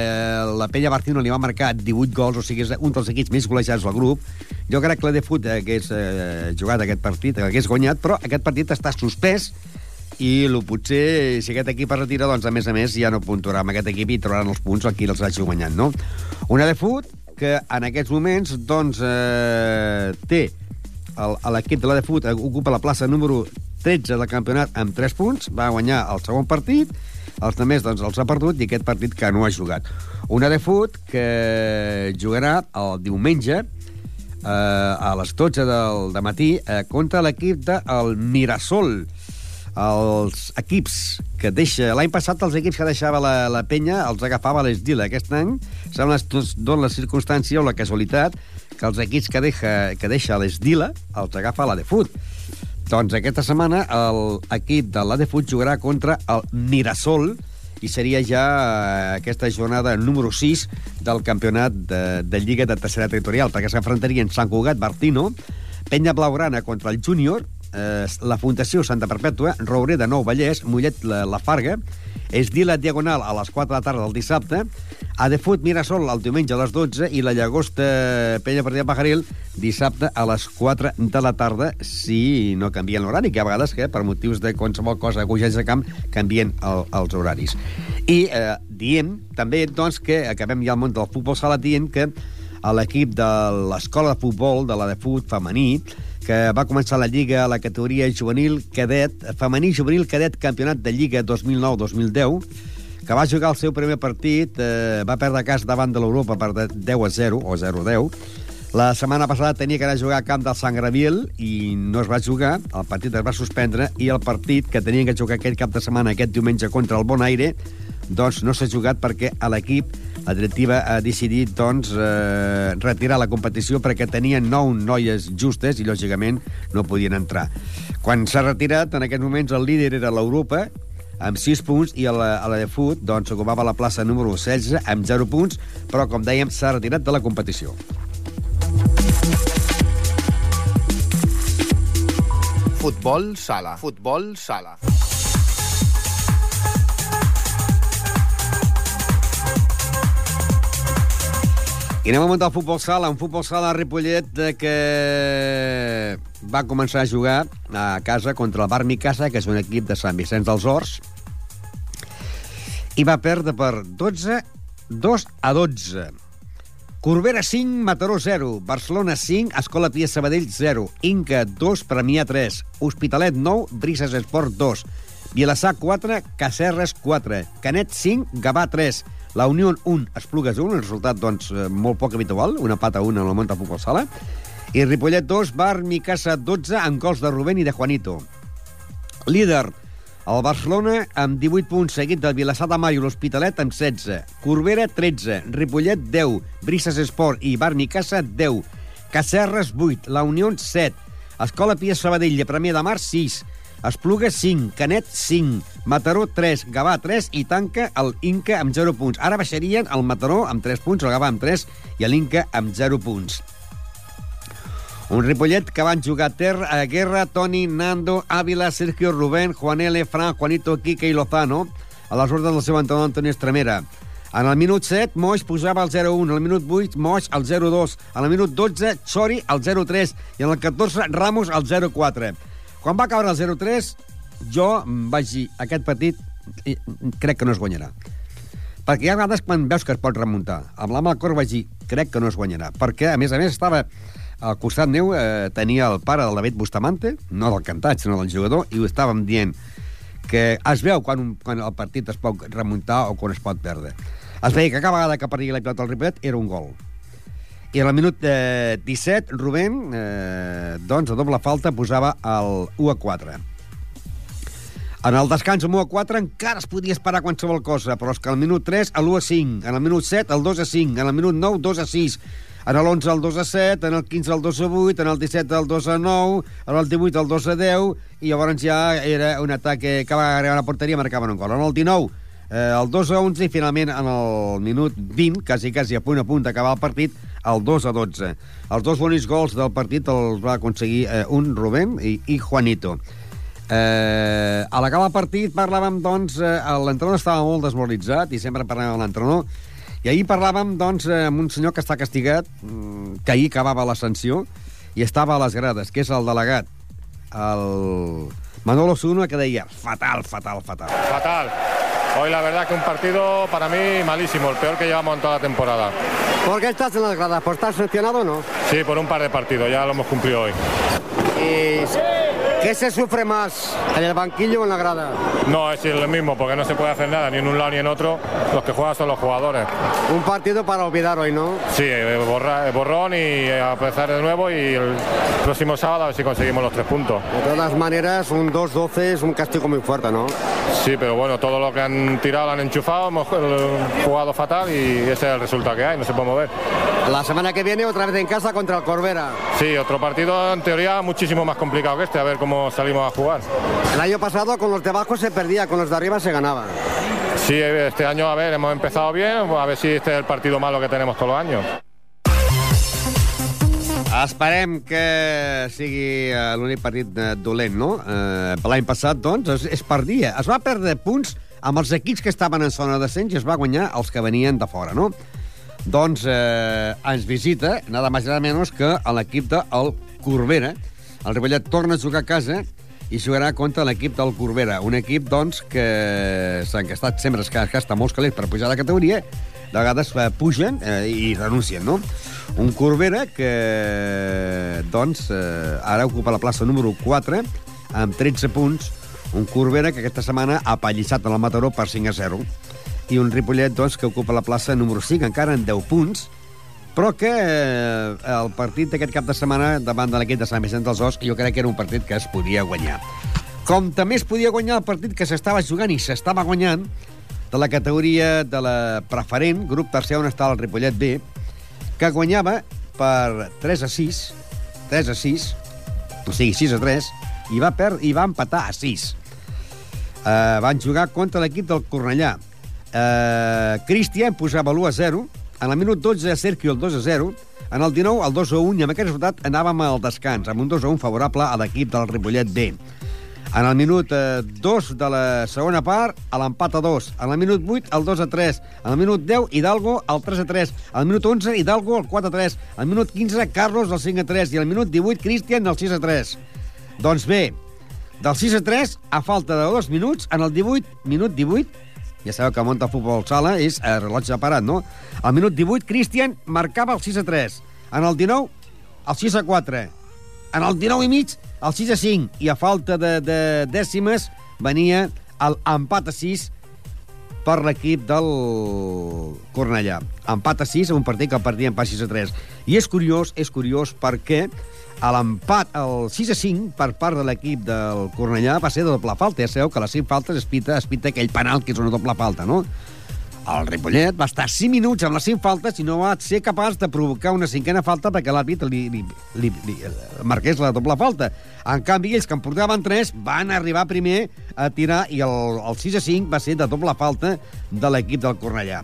la Pella Barcino li va marcar 18 gols, o sigui, és un dels equips més golejats del grup. Jo crec que la de Fut hagués eh, jugat aquest partit, hagués guanyat, però aquest partit està suspès i lo potser, si aquest equip es retira, doncs, a més a més, ja no puntuarà amb aquest equip i trobaran els punts aquí els hagi guanyat, no? Una de Fut que en aquests moments, doncs, eh, té l'equip de la de Fut ocupa la plaça número 13 del campionat amb 3 punts, va guanyar el segon partit, els altres doncs, els ha perdut i aquest partit que no ha jugat. Una de Fut que jugarà el diumenge eh, a les 12 del de matí eh, contra l'equip del Mirasol els equips que deixa... L'any passat els equips que deixava la, la penya els agafava l'Esdila. Aquest any sembla que es dona la circumstància o la casualitat que els equips que deixa, que deixa l'Esdila els agafa la de Fut. Doncs aquesta setmana l'equip de la de Fut jugarà contra el Mirasol i seria ja eh, aquesta jornada número 6 del campionat de, de Lliga de Tercera Territorial, perquè s'enfrontarien Sant Cugat, Bartino, Penya Blaugrana contra el Júnior, eh, la Fundació Santa Perpètua, Rouré de Nou Vallès, Mollet la, la Farga, Esdila Diagonal a les 4 de la tarda del dissabte, Adefut Mirasol el diumenge a les 12 i la Llagosta Penya Partida Pajaril dissabte a les 4 de la tarda si no canvien l'horari, que a vegades que per motius de qualsevol cosa cogents de camp canvien el, els horaris. I eh, diem també doncs, que acabem ja el món del futbol sala dient que a l'equip de l'escola de futbol de la de fut femení que va començar la Lliga a la categoria juvenil cadet, femení juvenil cadet campionat de Lliga 2009-2010 que va jugar el seu primer partit, eh, va perdre a casa davant de l'Europa per de- 10 a 0, o 0 a 10, La setmana passada tenia que anar a jugar a camp del Sant Graviel i no es va jugar, el partit es va suspendre i el partit que tenien que jugar aquest cap de setmana, aquest diumenge contra el Bonaire, doncs no s'ha jugat perquè a l'equip la directiva ha decidit doncs, eh, retirar la competició perquè tenien nou noies justes i, lògicament, no podien entrar. Quan s'ha retirat, en aquests moments el líder era l'Europa, amb 6 punts, i a la, a la de fut doncs, ocupava la plaça número 16 amb 0 punts, però, com dèiem, s'ha retirat de la competició. Futbol sala. Futbol sala. I anem a muntar el futbol sala, un futbol sala a Ripollet que va començar a jugar a casa contra el Bar Micasa, que és un equip de Sant Vicenç dels Horts, i va perdre per 12, 2 a 12. Corbera 5, Mataró 0, Barcelona 5, Escola Pia Sabadell 0, Inca 2, Premià 3, Hospitalet 9, Brises Esport 2, Vilassar 4, Cacerres 4, Canet 5, Gavà 3, la Unió 1, Esplugues 1, un resultat doncs, eh, molt poc habitual, una pata 1 en el del futbol sala, i Ripollet 2, Bar Micasa 12, amb gols de Rubén i de Juanito. Líder, el Barcelona amb 18 punts, seguit del Vilassar de Mar i l'Hospitalet amb 16. Corbera, 13. Ripollet, 10. Brises Esport i Bar Micasa, 10. Cacerres, 8. La Unió, 7. Escola Pia Sabadell i Premià de Mar, 6. Esplugues, 5. Canet, 5. Mataró, 3. Gavà, 3. I tanca el Inca amb 0 punts. Ara baixarien el Mataró amb 3 punts, el Gavà amb 3 i l'Inca amb 0 punts. Un Ripollet que van jugar Ter, a Guerra, Toni, Nando, Ávila, Sergio, Rubén, Juan L, Fran, Juanito, Quique i Lozano, a les ordres del seu entrenador Antoni Estremera. En el minut 7, Moix posava el 0-1, en el minut 8, Moix el 0-2, en el minut 12, Chori el 0-3 i en el 14, Ramos el 0-4. Quan va caure el 0-3, jo vaig dir, aquest partit crec que no es guanyarà. Perquè hi ha vegades quan veus que es pot remuntar. Amb la mà al cor vaig dir, crec que no es guanyarà. Perquè, a més a més, estava al costat meu eh, tenia el pare del David Bustamante, no del cantat, sinó del jugador, i ho estàvem dient que es veu quan, un, quan el partit es pot remuntar o quan es pot perdre. Es veia que cada vegada que perdia la pilota al Ripollet era un gol. I al minut eh, 17, Rubén, eh, doncs, a doble falta, posava el 1 a 4. En el descans, amb 1 a 4, encara es podia esperar qualsevol cosa, però és que al minut 3, l'1 a 5, en el minut 7, el 2 a 5, en el minut 9, 2 a 6, en l'11 el 2 a 7, en el 15 el 2 a 8, en el 17 el 2 a 9, en el 18 el 2 a 10, i llavors ja era un atac que va arribar a la porteria i marcaven un gol. En el 19 eh, el 2 a 11 i finalment en el minut 20, quasi, quasi a punt a punt d'acabar el partit, el 2 a 12. Els dos bonics gols del partit els va aconseguir eh, un Rubén i, i Juanito. Eh, a l'acabar el partit parlàvem, doncs, eh, l'entrenador estava molt desmoralitzat i sempre parlàvem amb l'entrenador i ahir parlàvem, doncs, amb un senyor que està castigat, mm, que ahir acabava la sanció, i estava a les grades, que és el delegat, el Manolo Zuno, que deia fatal, fatal, fatal. Fatal. Hoy la verdad que un partido para mí malísimo, el peor que llevamos en toda la temporada. ¿Por qué estás en las gradas? ¿Por estar sancionado o no? Sí, por un par de partidos, ya lo hemos cumplido hoy. ¿Y qué se sufre más, en el banquillo o en la grada? No, es lo mismo, porque no se puede hacer nada, ni en un lado ni en otro. Los que juegan son los jugadores. Un partido para olvidar hoy, ¿no? Sí, eh, borra- eh, borrón y empezar de nuevo y el próximo sábado a ver si conseguimos los tres puntos. De todas maneras, un 2-12 es un castigo muy fuerte, ¿no? Sí, pero bueno, todo lo que han tirado lo han enchufado, hemos eh, jugado fatal y ese es el resultado que hay, no se puede mover. La semana que viene otra vez en casa contra el Corbera. Sí, otro partido en teoría muchísimo más complicado que este, a ver cómo salimos a jugar. El año pasado con los de abajo se perdía, con los de arriba se ganaba. Sí, este año, a ver, hemos empezado bien, a ver si este es el partido malo que tenemos todos los años. Esperem que sigui eh, l'únic partit eh, dolent, no? Eh, L'any passat, doncs, es, es perdia. Es va perdre punts amb els equips que estaven en zona de descens i es va guanyar els que venien de fora, no? Doncs eh, ens visita, nada més nada menys que l'equip del Corbera. El Ripollet torna a jugar a casa i jugarà contra l'equip del Corbera. Un equip, doncs, que s'ha encastat sempre, es gasta molts calés per pujar de categoria, de vegades eh, pugen eh, i renuncien, no? Un Corbera que, doncs, eh, ara ocupa la plaça número 4 amb 13 punts. Un Corbera que aquesta setmana ha pallissat en el Mataró per 5 a 0. I un Ripollet, doncs, que ocupa la plaça número 5 encara en 10 punts però que eh, el partit d'aquest cap de setmana davant de l'equip de Sant Vicent dels Horts jo crec que era un partit que es podia guanyar. Com també es podia guanyar el partit que s'estava jugant i s'estava guanyant de la categoria de la preferent, grup tercer on està el Ripollet B, que guanyava per 3 a 6, 3 a 6, o sigui, 6 a 3, i va, per, i va empatar a 6. Uh, van jugar contra l'equip del Cornellà. Uh, Cristian posava l'1 a 0, en el minut 12 Sergio el 2 a 0, en el 19 el 2 a 1, i amb aquest resultat anàvem al descans, amb un 2 a 1 favorable a l'equip del Ripollet B. En el minut eh, 2 de la segona part, a l'empat a 2. En el minut 8, el 2 a 3. En el minut 10, Hidalgo, el 3 a 3. En el minut 11, Hidalgo, el 4 a 3. En el minut 15, Carlos, el 5 a 3. I el minut 18, Cristian, el 6 a 3. Doncs bé, del 6 a 3, a falta de dos minuts, en el 18, minut 18, ja sabeu que munta el futbol sala, és eh, rellotge parat, no? Al minut 18, Cristian marcava el 6 a 3. En el 19, el 6 a 4. En el 19 i mig, el 6 a 5. I a falta de, de dècimes, venia l'empat a 6 per l'equip del Cornellà. Empat a 6 en un partit que el partia empat 6 a 3. I és curiós, és curiós perquè a l'empat, el 6 a 5, per part de l'equip del Cornellà, va ser de doble falta. Ja sabeu que les 5 faltes es pita, es pita aquell penal que és una doble falta, no? El Ripollet va estar 5 minuts amb les 5 faltes i no va ser capaç de provocar una cinquena falta perquè l'àrbit li, li, li, li, marqués la doble falta. En canvi, ells que en portaven 3 van arribar primer a tirar i el, el 6 a 5 va ser de doble falta de l'equip del Cornellà.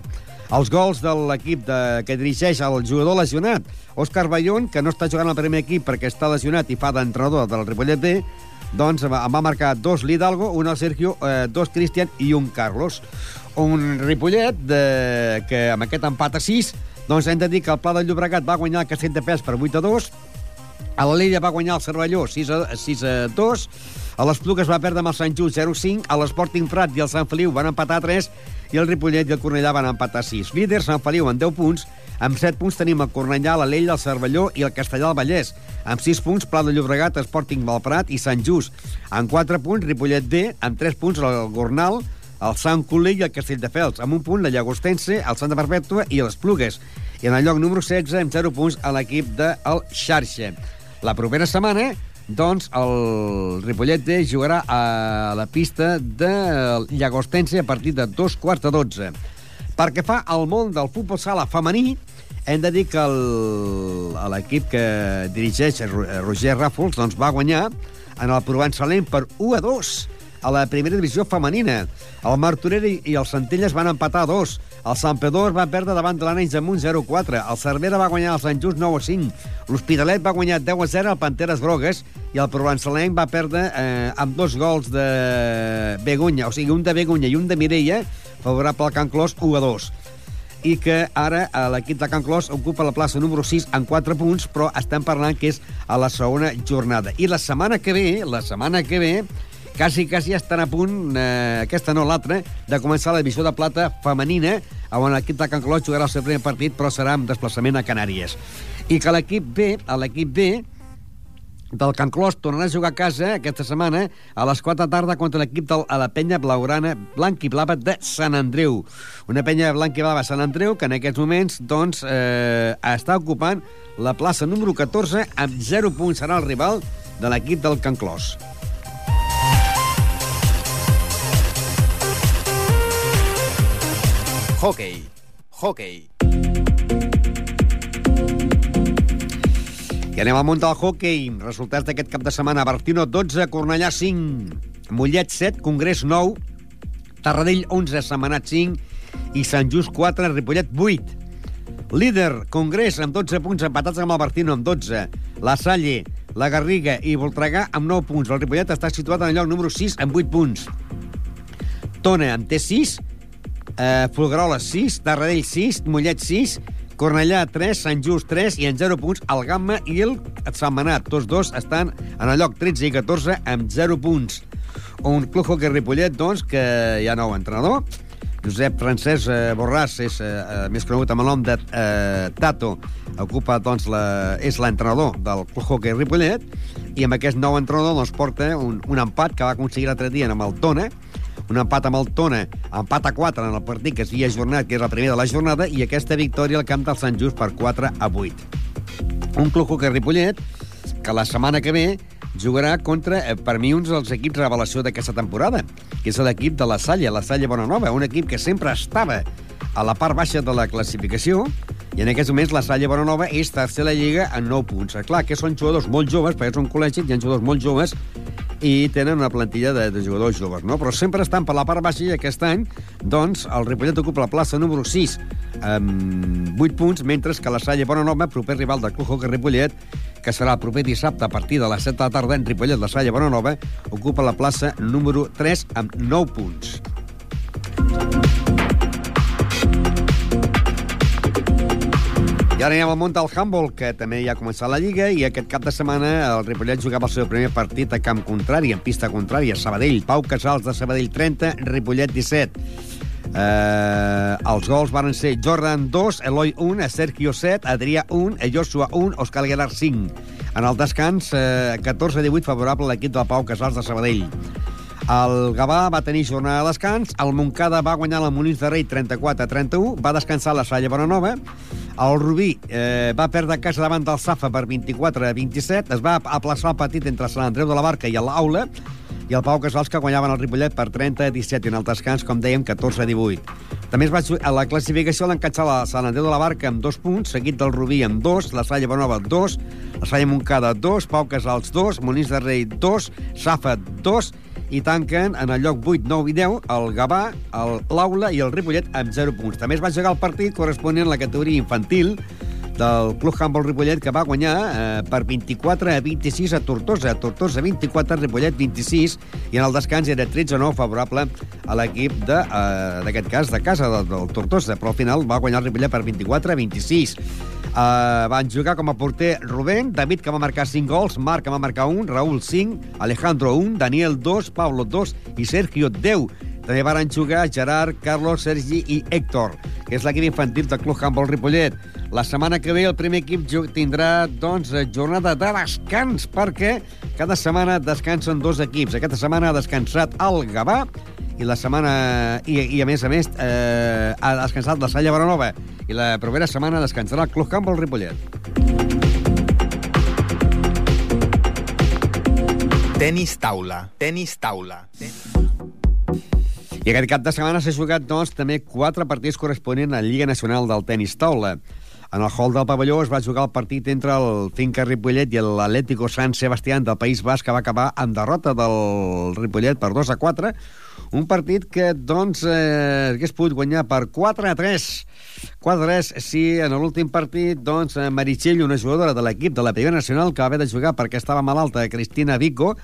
Els gols de l'equip que dirigeix el jugador lesionat, Òscar Bayón, que no està jugant al primer equip perquè està lesionat i fa d'entrenador del Ripollet B, doncs va marcar dos l'Hidalgo, un el Sergio, eh, dos Cristian i un Carlos un Ripollet de, que amb aquest empat a 6 doncs hem de dir que el Pla de Llobregat va guanyar el Castell de Pes per 8 a 2 a l'Alella va guanyar el Cervelló 6 a, 6 a 2 a l'Esplugues va perdre amb el Sant Just 0-5 a l'Sporting Prat i el Sant Feliu van empatar 3 i el Ripollet i el Cornellà van empatar 6 líders Sant Feliu amb 10 punts. Amb 7 punts tenim el Cornellà, l'Alella, el Cervelló i el Castellà del Vallès. Amb 6 punts, Pla de Llobregat, Sporting Valprat i Sant Just. Amb 4 punts, Ripollet D, amb 3 punts, el Gornal, el Sant Colell i el Castelldefels, amb un punt la Llagostense, el Santa Perpètua i les Plugues. I en el lloc número 16, amb 0 punts, a l'equip de el Xarxa. La propera setmana, doncs, el Ripollet jugarà a la pista de Llagostense a partir de dos quarts de 12. Perquè fa al món del futbol sala femení, hem de dir que l'equip que dirigeix Roger Ràfols doncs, va guanyar en el Provençalent per 1 a 2 a la primera divisió femenina. El Martorell i el Centelles van empatar a dos. El Sant Pedor va perdre davant de l'Anells amb un 0-4. El Cervera va guanyar el Sant Just 9-5. L'Hospitalet va guanyar 10-0 al Panteres Grogues i el Provençalenc va perdre eh, amb dos gols de Begunya, o sigui, un de Begunya i un de Mireia, favorable al Can Clos 1-2 i que ara l'equip de Can Clos ocupa la plaça número 6 en 4 punts, però estem parlant que és a la segona jornada. I la setmana que ve, la setmana que ve, quasi, quasi estan a punt, eh, aquesta no l'altra, de començar la divisió de plata femenina, on l'equip de Can Clos jugarà el seu primer partit, però serà amb desplaçament a Canàries. I que l'equip B, l'equip B, del Can Clos tornarà a jugar a casa aquesta setmana a les 4 de tarda contra l'equip de la penya blaugrana blanc i blava de Sant Andreu. Una penya blanc i blava Sant Andreu que en aquests moments doncs, eh, està ocupant la plaça número 14 amb 0 punts. Serà el rival de l'equip del Can Clos. Hockey. Hockey. I anem al món del hockey. Resultats d'aquest cap de setmana. Bertino 12, Cornellà 5, Mollet 7, Congrés 9, Tarradell 11, Setmanat 5 i Sant Just 4, Ripollet 8. Líder, Congrés, amb 12 punts, empatats amb el Bertino amb 12. La Salle, la Garriga i Voltregà amb 9 punts. El Ripollet està situat en el lloc número 6 amb 8 punts. Tona en té 6, eh, Folguerola 6, Tarradell 6, Mollet 6, Cornellà 3, Sant Just 3 i en 0 punts el Gamma i el Setmanat. Tots dos estan en el lloc 13 i 14 amb 0 punts. Un club hockey Ripollet, doncs, que hi ha nou entrenador. Josep Francesc eh, Borràs és eh, més conegut amb el nom de eh, Tato. Ocupa, doncs, la, és l'entrenador del club hockey Ripollet i amb aquest nou entrenador doncs, porta un, un empat que va aconseguir l'altre dia amb el Tona, un empat amb el Tona, empat a 4 en el partit que s'havia ajornat, que és la primera de la jornada, i aquesta victòria al camp del Sant Just per 4 a 8. Un club hoquei Ripollet que la setmana que ve jugarà contra, eh, per mi, uns dels equips revelació d'aquesta temporada, que és l'equip de la Salle, la Salle Bonanova, un equip que sempre estava a la part baixa de la classificació, i en aquests moments la Salle Bonanova és tercera lliga en 9 punts. Clar, que són jugadors molt joves, perquè és un col·legi, hi ha jugadors molt joves, i tenen una plantilla de, de jugadors joves, no? Però sempre estan per la part baixa i aquest any, doncs, el Ripollet ocupa la plaça número 6 amb 8 punts, mentre que la Salle Bonanova, proper rival del Club Hockey Ripollet, que serà el proper dissabte a partir de les 7 de la tarda en Ripollet, la Salle Bonanova, ocupa la plaça número 3 amb 9 punts. I ara anem al món del handball, que també ja ha començat la Lliga, i aquest cap de setmana el Ripollet jugava el seu primer partit a camp contrari, en pista contrària, Sabadell. Pau Casals de Sabadell 30, Ripollet 17. Eh, els gols van ser Jordan 2, Eloi 1, Sergio 7, Adrià 1, Joshua 1, Òscar Aguilar 5. En el descans, eh, 14-18 favorable a l'equip del Pau Casals de Sabadell. El Gavà va tenir jornada de descans, el Montcada va guanyar la Molins de Rei 34 a 31, va descansar la Salle Bonanova, el Rubí eh, va perdre a casa davant del Safa per 24 a 27, es va aplaçar el partit entre Sant Andreu de la Barca i l'Aula, i el Pau Casals, que guanyaven el Ripollet per 30 a 17, i en el descans, com dèiem, 14 a 18. També es va, a la classificació l'encatxar la Sant Andreu de la Barca amb dos punts, seguit del Rubí amb dos, la Salle Bonova dos, la Salle Montcada dos, Pau Casals dos, Molins de Rei dos, Safa dos, i tanquen en el lloc 8, 9 i 10 el Gavà, l'Aula i el Ripollet amb 0 punts. També es va jugar el partit corresponent a la categoria infantil del Club Handball Ripollet, que va guanyar eh, per 24 a 26 a Tortosa. Tortosa 24, Ripollet 26, i en el descans era 13 a 9 favorable a l'equip d'aquest de, eh, cas de casa del, del Tortosa, però al final va guanyar el Ripollet per 24 a 26. Uh, van jugar com a porter Rubén, David, que va marcar 5 gols, Marc, que va marcar 1, Raúl 5, Alejandro 1, Daniel 2, Pablo 2 i Sergio 10. També van jugar Gerard, Carlos, Sergi i Héctor, que és l'equip infantil del Club Handball Ripollet. La setmana que ve el primer equip tindrà doncs, jornada de descans, perquè cada setmana descansen dos equips. Aquesta setmana ha descansat el Gavà i la setmana... I, i a més a més eh, ha descansat la Salla Baranova i la propera setmana descansarà el Club Campbell Ripollet. Tenis taula. Tenis taula. I aquest cap de setmana s'ha jugat, doncs, també quatre partits corresponents a la Lliga Nacional del Tenis Taula. En el hall del pavelló es va jugar el partit entre el Finca Ripollet i l'Atlético San Sebastián del País Basc, que va acabar amb derrota del Ripollet per 2 a 4, un partit que, doncs, eh, hagués pogut guanyar per 4 a 3. 4 a 3, sí, en l'últim partit, doncs, Meritxell, una jugadora de l'equip de la Primera Nacional, que va haver de jugar perquè estava malalta, Cristina Vico,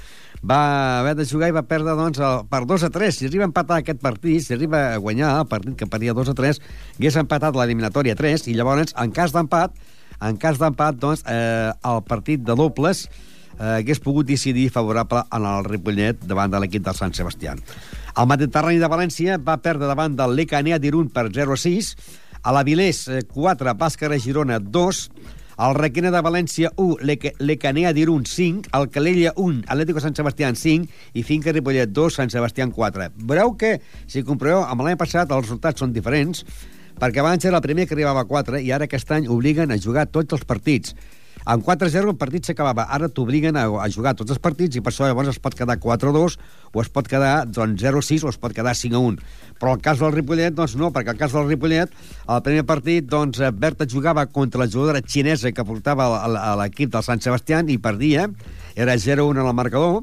va haver de jugar i va perdre doncs, el, per 2 a 3. Si arriba a empatar aquest partit, si arriba a guanyar el partit que perdia 2 a 3, hagués empatat l'eliminatòria 3, i llavors, en cas d'empat, en cas d'empat, doncs, eh, el partit de dobles eh, hagués pogut decidir favorable en el Ripollet davant de l'equip del Sant Sebastià. El Mediterrani de València va perdre davant del Lecanea d'Irun per 0 a 6, a l'Avilés 4, Bàscara Girona 2, el Requena de València 1, Lecanea d'Irun 5, el Calella 1, Atlético Sant Sebastià 5 i Finca Ripollet 2, Sant Sebastià 4. Veureu que, si comproveu, amb l'any passat els resultats són diferents, perquè abans era el primer que arribava a 4 i ara aquest any obliguen a jugar tots els partits. Amb 4-0 el partit s'acabava. Ara t'obliguen a, a jugar tots els partits i per això llavors es pot quedar 4-2 o es pot quedar doncs, 0-6 o es pot quedar 5-1. Però el cas del Ripollet, doncs no, perquè el cas del Ripollet, el primer partit, doncs, Berta jugava contra la jugadora xinesa que portava a l'equip del Sant Sebastià i perdia, era 0-1 en el marcador,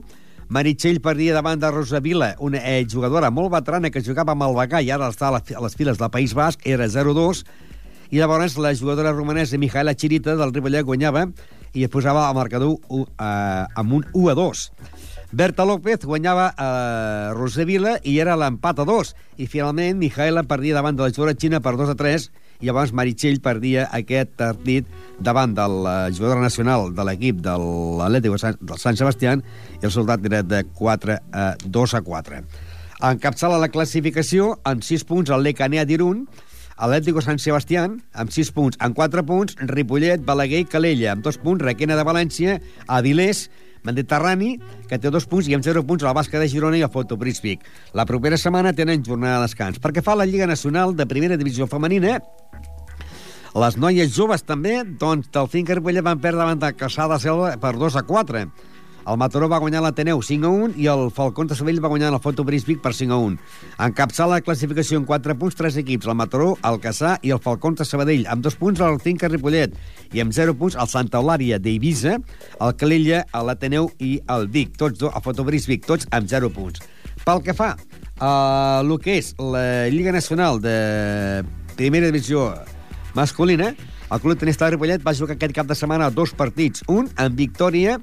Meritxell perdia davant de Rosa Vila, una eh, jugadora molt veterana que jugava amb el Bagà i ara està a les files del País Basc, era 0-2, i llavors la jugadora romanesa Mijaela Chirita del Ripollet guanyava i es posava al marcador uh, amb un 1 a 2. Berta López guanyava a uh, Roser Vila i era l'empat a 2. I finalment Mijaela perdia davant de la jugadora xina per 2 a 3 i llavors Meritxell perdia aquest partit davant de la jugadora nacional de l'equip de l'Atlètic del Sant Sebastià i el soldat era de 4 a 2 a 4. Encapçala la classificació amb 6 punts el Lecanea d'Irun, Atlético Sant Sebastià, amb 6 punts. En 4 punts, Ripollet, Balaguer i Calella. Amb 2 punts, Requena de València, Avilés, Mediterrani, que té dos punts, i amb 0 punts el Bàsquet de Girona i el Fotoprístic. La propera setmana tenen jornada de descans. Perquè fa la Lliga Nacional de Primera Divisió Femenina, les noies joves també, doncs, del Finca Ripollet van perdre davant de Caçà de Selva per 2 a 4. El Mataró va guanyar l'Ateneu 5 a 1 i el Falcón de Sabell va guanyar el Foto Brisbic per 5 a 1. Encapçala la classificació en 4 punts, 3 equips, el Mataró, el Caçà i el Falcón de Sabadell, amb 2 punts el Finca Ripollet i amb 0 punts el Santa Eulària d'Eivissa, el Calella, l'Ateneu i el Vic, tots dos, el Foto Brisbic, tots amb 0 punts. Pel que fa a el que és la Lliga Nacional de Primera Divisió masculina, el Club Tenista de Ripollet va jugar aquest cap de setmana dos partits, un en victòria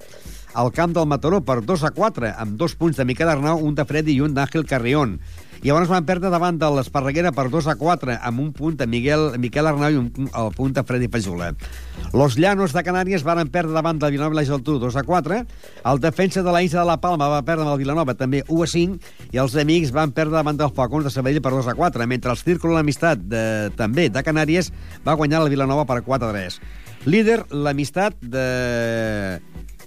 al camp del Mataró per 2 a 4, amb dos punts de Miquel Arnau, un de Freddy i un d'Àngel Carrión. I llavors van perdre davant de l'Esparreguera per 2 a 4, amb un punt de Miguel, Miquel Arnau i un, el punt de Freddy Pajula. Los Llanos de Canàries van perdre davant del Vilanova i la Geltrú 2 a 4, el defensa de la Illa de la Palma va perdre amb el Vilanova també 1 a 5, i els amics van perdre davant dels Falcons de Sabadell per 2 a 4, mentre el Círculo l'Amistat de, també de Canàries va guanyar el Vilanova per 4 a 3. Líder, l'Amistat de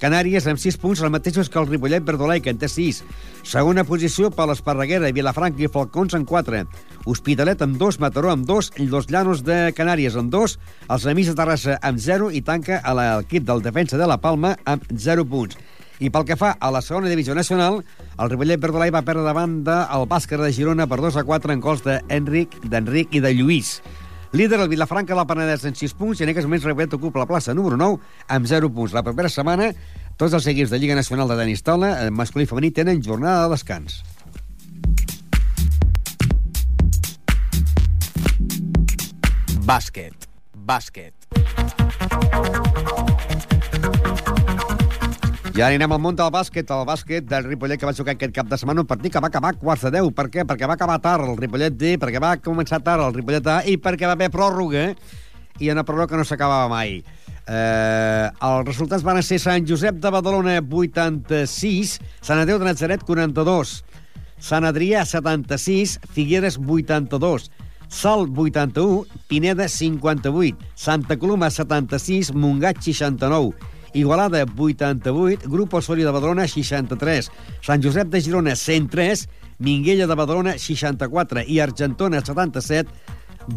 Canàries amb 6 punts, els mateixos que el Ripollet Verdolai, que en té 6. Segona posició per l'Esparreguera, Vilafranca i Falcons en 4. Hospitalet amb 2, Mataró amb 2, i los Llanos de Canàries amb 2, els Amics de Terrassa amb 0 i tanca a l'equip del defensa de la Palma amb 0 punts. I pel que fa a la segona divisió nacional, el Ripollet Verdolai va perdre davant del Bàsquer de Girona per 2 a 4 en gols d'Enric, d'Enric i de Lluís. Líder el Vilafranca del Penedès en 6 punts i en aquests moments Ripollet ocupa la plaça número 9 amb 0 punts. La propera setmana tots els equips de Lliga Nacional de Tenis Taula, masculí i femení, tenen jornada de descans. Bàsquet. Bàsquet. I ara anirem al món del bàsquet, el bàsquet del Ripollet que va jugar aquest cap de setmana, un partit que va acabar quarts de 10. Per què? Perquè va acabar tard el Ripollet D, perquè va començar tard el Ripollet A i perquè va haver pròrroga i una pròrroga que no s'acabava mai. Eh, els resultats van ser Sant Josep de Badalona 86, Sant Adéu de Nazaret 42, Sant Adrià 76, Figueres 82, Salt 81, Pineda 58, Santa Coloma 76, Montgat 69, Igualada 88, Grup Osorio de Badalona 63, Sant Josep de Girona 103, Minguella de Badalona 64 i Argentona 77,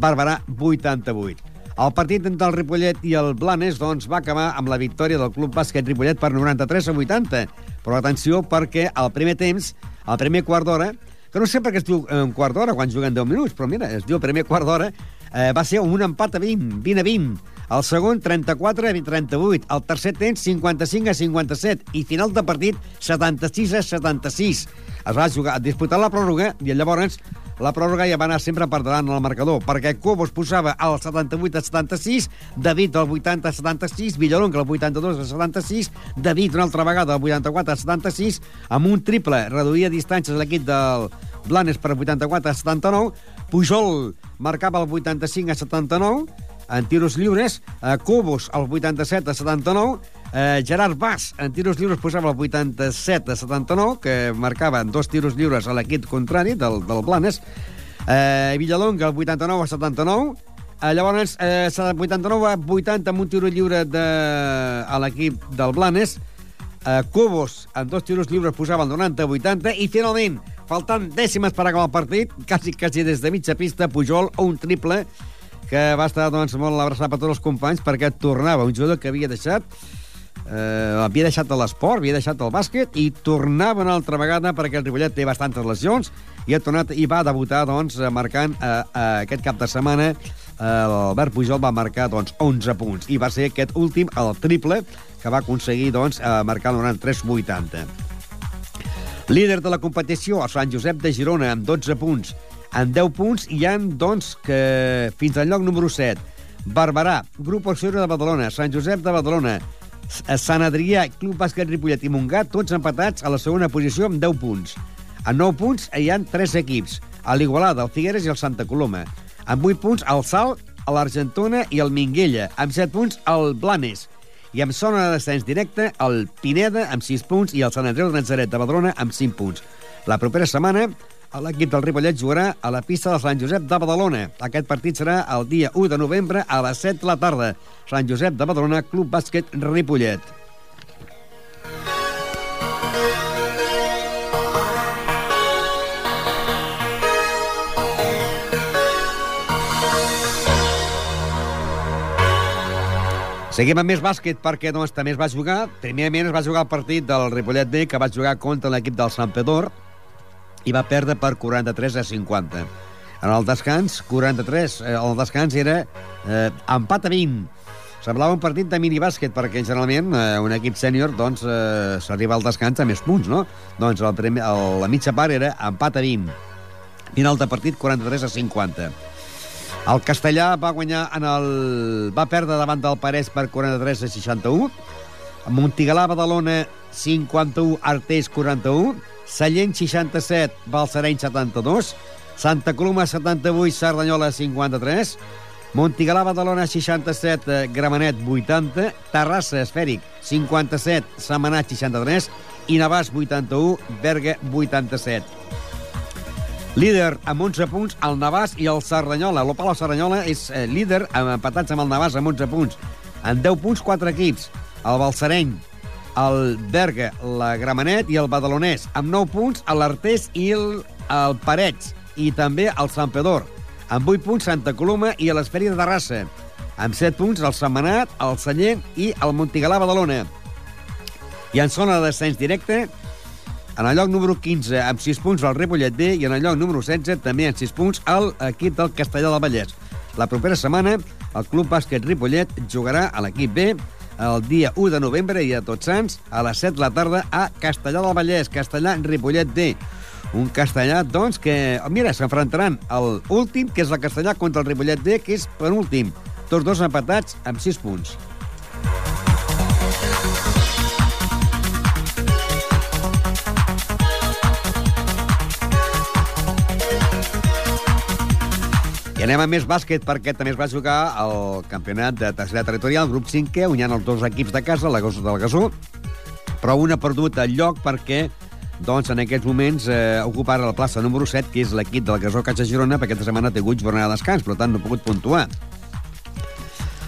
Barberà 88. El partit entre el Ripollet i el Blanes doncs, va acabar amb la victòria del Club Bàsquet Ripollet per 93 a 80. Però atenció, perquè al primer temps, al primer quart d'hora, que no sé per què es diu un quart d'hora quan juguen 10 minuts, però mira, es diu primer quart d'hora, eh, va ser un empat a 20, 20 a 20. El segon, 34 a 38. El tercer temps, 55 a 57. I final de partit, 76 a 76. Es va jugar, disputar la pròrroga i llavors la pròrroga ja va anar sempre per davant el marcador, perquè Cobos posava al 78 a 76, David al 80 a 76, Villalonga al 82 a 76, David una altra vegada al 84 a 76, amb un triple reduïa distàncies l'equip del Blanes per 84 a 79, Pujol marcava el 85 a 79, en tiros lliures, eh, Cobos al 87 a 79, eh, Gerard Bas en tiros lliures posava el 87 a 79, que marcava dos tiros lliures a l'equip contrari del, del Blanes, eh, Villalonga el 89 a 79, eh, llavors eh, 89 a 80 amb un tiro lliure de, a l'equip del Blanes, eh, Cobos en dos tiros lliures posava el 90 a 80 i finalment, faltant dècimes per acabar el partit, quasi, quasi des de mitja pista, Pujol un triple que va estar doncs, molt abraçat per tots els companys perquè tornava un jugador que havia deixat eh, havia deixat l'esport, havia deixat el bàsquet i tornava una altra vegada perquè el Ripollet té bastantes lesions i ha tornat i va debutar doncs, marcant eh, eh, aquest cap de setmana eh, l'Albert Pujol va marcar doncs, 11 punts i va ser aquest últim, el triple que va aconseguir doncs, eh, marcar el 93-80 Líder de la competició, el Sant Josep de Girona, amb 12 punts. En 10 punts hi han, doncs, que fins al lloc número 7. Barberà, Grup Auxiliar de Badalona, Sant Josep de Badalona, Sant Adrià, Club Bàsquet Ripollet i Montgat, tots empatats a la segona posició amb 10 punts. En 9 punts hi han 3 equips, a l'Igualada, el Figueres i el Santa Coloma. Amb 8 punts, el Salt, l'Argentona i el Minguella. Amb 7 punts, el Blanes i amb zona de descens directe el Pineda amb 6 punts i el Sant Andreu de Nazaret de Badrona amb 5 punts. La propera setmana l'equip del Ripollet jugarà a la pista de Sant Josep de Badalona. Aquest partit serà el dia 1 de novembre a les 7 de la tarda. Sant Josep de Badalona, Club Bàsquet Ripollet. Seguim amb més bàsquet perquè doncs, també es va jugar, primerament es va jugar el partit del Ripollet D, que va jugar contra l'equip del Sant Pedor i va perdre per 43 a 50. En el descans, 43, eh, el descans era eh, empat a 20. Semblava un partit de minibàsquet, perquè generalment eh, un equip sènior doncs, eh, s'arriba al descans a més punts, no? Doncs el primer, el, la mitja part era empat a 20. Final de partit, 43 a 50. El castellà va guanyar en el... va perdre davant del Parès per 43 a 61. Montigalà, Badalona, 51, Artés, 41. Sallent, 67, Balsareny, 72. Santa Coloma, 78, Cerdanyola, 53. Montigalà, Badalona, 67, eh, Gramenet, 80. Terrassa, Esfèric, 57, Semanat, 63. I Navàs, 81, Berga, 87. Líder amb 11 punts, el Navàs i el Cerdanyola. L'Opal Cerdanyola és eh, líder, empatats amb el Navàs amb 11 punts. En 10 punts, 4 equips. El Balsareny, el Berga, la Gramenet i el Badalonès. Amb 9 punts, l'Artés i el, el Parets. I també el Sant Pedor. Amb 8 punts, Santa Coloma i l'Esferi de Terrassa. Amb 7 punts, el Setmanat, el Sallent i el Montigalà Badalona. I en zona de descens directe, en el lloc número 15, amb 6 punts, el Ripollet B, i en el lloc número 16, també amb 6 punts, l'equip del Castellà del Vallès. La propera setmana, el Club Bàsquet Ripollet jugarà a l'equip B el dia 1 de novembre i a Tots Sants a les 7 de la tarda a Castellà del Vallès, Castellà Ripollet D. Un castellà, doncs, que, mira, s'enfrontaran el últim, que és el castellà, contra el Ripollet D, que és penúltim. Tots dos empatats amb 6 punts. Anem a més bàsquet perquè també es va jugar el campionat de tercera territorial, grup 5è, on hi ha els dos equips de casa, la Gasó del Gasó, però un ha perdut el lloc perquè doncs en aquests moments eh, ocupa la plaça número 7, que és l'equip del Gasó Caixa Girona, perquè aquesta setmana té hagut jornada de descans, per tant no ha pogut puntuar.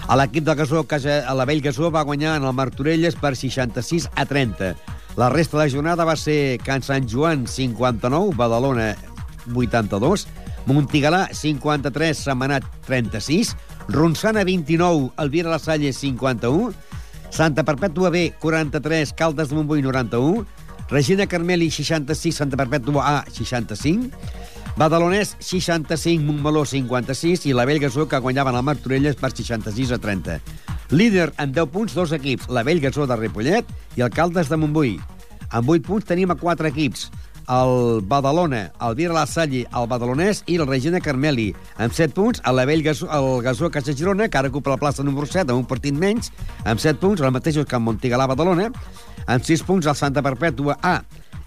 A l'equip del Gasó, Casa, a la Vell Gasó, va guanyar en el Martorelles per 66 a 30. La resta de la jornada va ser Can Sant Joan 59, Badalona 82, Montigalà 53, Setmanat 36, Ronçana 29, Elvira La Salle 51, Santa Perpètua B 43, Caldes de Montbui 91, Regina Carmeli 66, Santa Perpètua A 65, Badalonès 65, Montmeló 56 i la Bellgasó que guanyaven el Martorelles per 66 a 30. Líder en 10 punts, dos equips, la Bellgasó de Ripollet i el Caldes de Montbui. Amb 8 punts tenim a 4 equips, el Badalona, el Vira La Salle, el Badalonès i el Regina Carmeli. Amb 7 punts, el Vell Gasó, el Gasó Caixa Girona, que ara ocupa la plaça número 7 amb un partit menys, amb 7 punts, el mateix que el Montigalà Badalona, amb 6 punts el Santa Perpètua A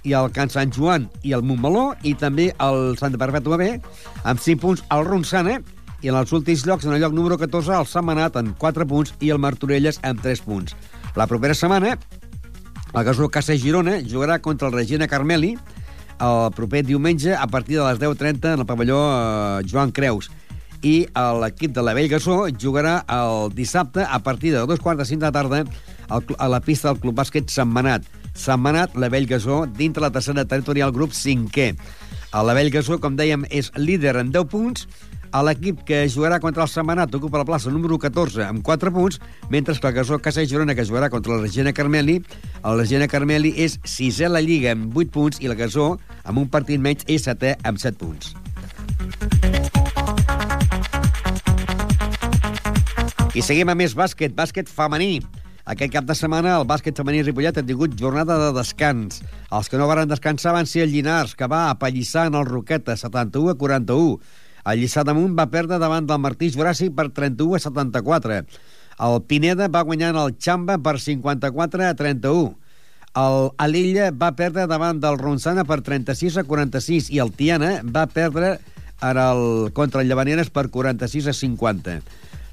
i el Can Sant Joan i el Montmeló, i també el Santa Perpètua B, amb 5 punts el Ronçana, i en els últims llocs, en el lloc número 14, el Setmanat amb 4 punts i el Martorelles amb 3 punts. La propera setmana, el Gasó Casa Girona jugarà contra el Regina Carmeli, el proper diumenge a partir de les 10.30 en el pavelló eh, Joan Creus. I l'equip de la Vell Gasó jugarà el dissabte a partir de dos quarts de cinc de la tarda a la pista del Club Bàsquet Setmanat. Setmanat, la Vell Gasó, dintre la tercera territorial grup 5è. La Vell Gasó, com dèiem, és líder en 10 punts, a l'equip que jugarà contra el Setmanat ocupa la plaça número 14 amb 4 punts, mentre que el Gasó Casa Girona, que jugarà contra la Regina Carmeli, el Regina Carmeli és sisè a la Lliga amb 8 punts i el Gasó, amb un partit menys, és setè amb 7 punts. I seguim a més bàsquet, bàsquet femení. Aquest cap de setmana el bàsquet femení Ripollet ha tingut jornada de descans. Els que no varen descansar van ser el Llinars, que va apallissar en el Roqueta 71 a 41. El Lliçà d'Amunt va perdre davant del Martí Juràssic per 31 a 74. El Pineda va guanyar en el Xamba per 54 a 31. El Alilla va perdre davant del Ronçana per 36 a 46 i el Tiana va perdre ara el, contra el Llavaneres per 46 a 50.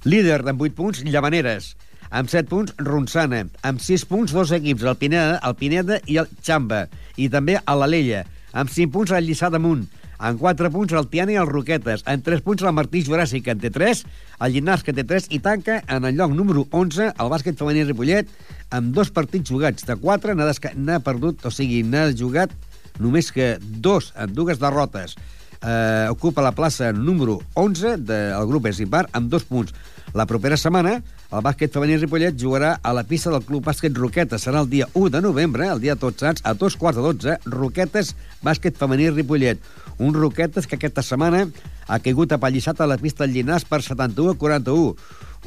Líder amb 8 punts, Llavaneres. Amb 7 punts, Ronçana. Amb 6 punts, dos equips, el Pineda, el Pineda i el Xamba. I també a l'Alella. Amb 5 punts, el Lliçà d'Amunt. En 4 punts, el Tiana i el Roquetes. En 3 punts, el Martí Juràssic, que en té 3. El Llinars, que en té 3. I tanca en el lloc número 11, el bàsquet femení Ripollet, amb dos partits jugats. De 4 n'ha perdut, o sigui, n'ha jugat només que dos, en dues derrotes. Eh, ocupa la plaça número 11 del grup Esipar amb dos punts. La propera setmana, el bàsquet femení Ripollet jugarà a la pista del Club Bàsquet Roquetes. Serà el dia 1 de novembre, el dia de Tots Sants, a dos quarts de 12, Roquetes, bàsquet femení Ripollet. Un Roquetes que aquesta setmana ha caigut apallissat a la pista del Llinàs per 71 a 41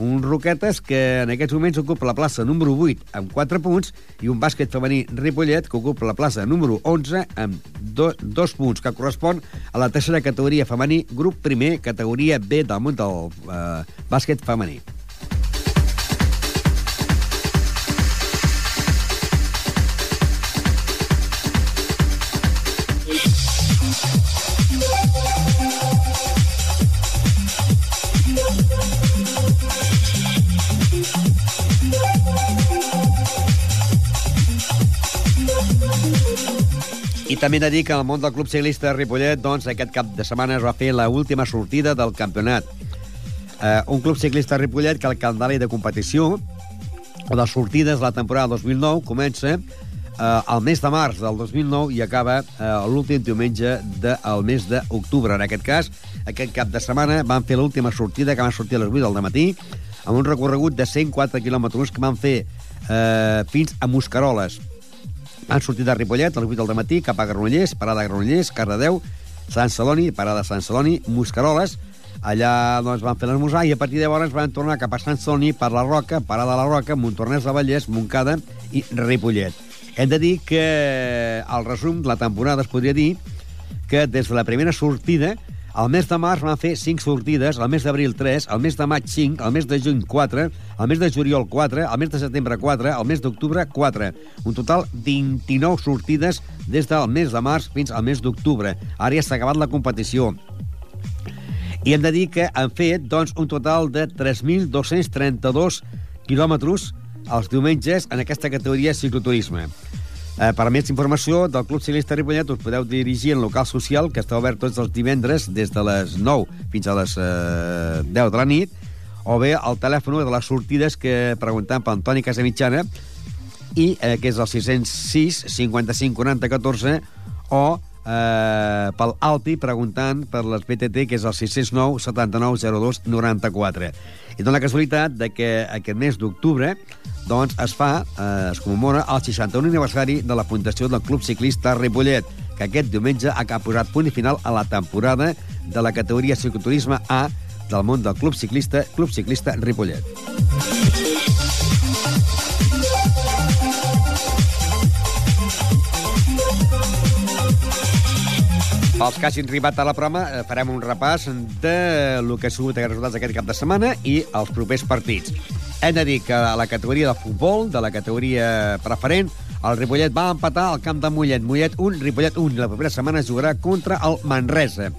un Roquetes que en aquests moments ocupa la plaça número 8 amb 4 punts i un bàsquet femení Ripollet que ocupa la plaça número 11 amb 2 punts, que correspon a la tercera categoria femení, grup primer, categoria B del món del eh, bàsquet femení. També he de dir que al món del Club Ciclista de Ripollet, doncs, aquest cap de setmana es va fer la última sortida del campionat. Eh, un club ciclista de Ripollet que el calendari de competició o de sortides de la temporada 2009 comença eh, al mes de març del 2009 i acaba eh, l'últim diumenge del mes d'octubre. En aquest cas, aquest cap de setmana van fer l'última sortida que van sortir a les 8 del matí amb un recorregut de 104 quilòmetres que van fer eh, fins a Muscaroles han sortit de Ripollet a les 8 del matí cap a Granollers, parada Granollers, Cardedeu, Sant Celoni, parada Sant Celoni, Muscaroles, allà doncs, van fer l'esmorzar i a partir de llavors van tornar cap a Sant Celoni per la Roca, parada de la Roca, Montornès de Vallès, Montcada i Ripollet. Hem de dir que al resum la temporada es podria dir que des de la primera sortida al mes de març van fer 5 sortides, al mes d'abril 3, al mes de maig 5, al mes de juny 4, al mes de juliol 4, al mes de setembre 4, al mes d'octubre 4. Un total 29 sortides des del mes de març fins al mes d'octubre. Ara ja s'ha acabat la competició. I hem de dir que han fet doncs, un total de 3.232 quilòmetres els diumenges en aquesta categoria cicloturisme. Eh, per més informació del Club Ciclista Ripollet us podeu dirigir al local social que està obert tots els divendres des de les 9 fins a les eh, 10 de la nit o bé al telèfon de les sortides que preguntant per Antoni Casamitjana i eh, que és el 606 55 40 14 o eh, pel Alpi preguntant per les BTT que és el 609 79 02 94 i dona la casualitat de que aquest mes d'octubre doncs es fa, eh, es commemora el 61 aniversari de la fundació del Club Ciclista Ripollet, que aquest diumenge ha posat punt i final a la temporada de la categoria cicloturisme A del món del Club Ciclista, Club Ciclista Ripollet. Pels que hagin arribat a la prova, eh, farem un repàs de lo que ha sigut els resultats d'aquest cap de setmana i els propers partits. Hem de dir que a la categoria de futbol, de la categoria preferent, el Ripollet va empatar al camp de Mollet. Mollet 1, Ripollet 1. La propera setmana jugarà contra el Manresa.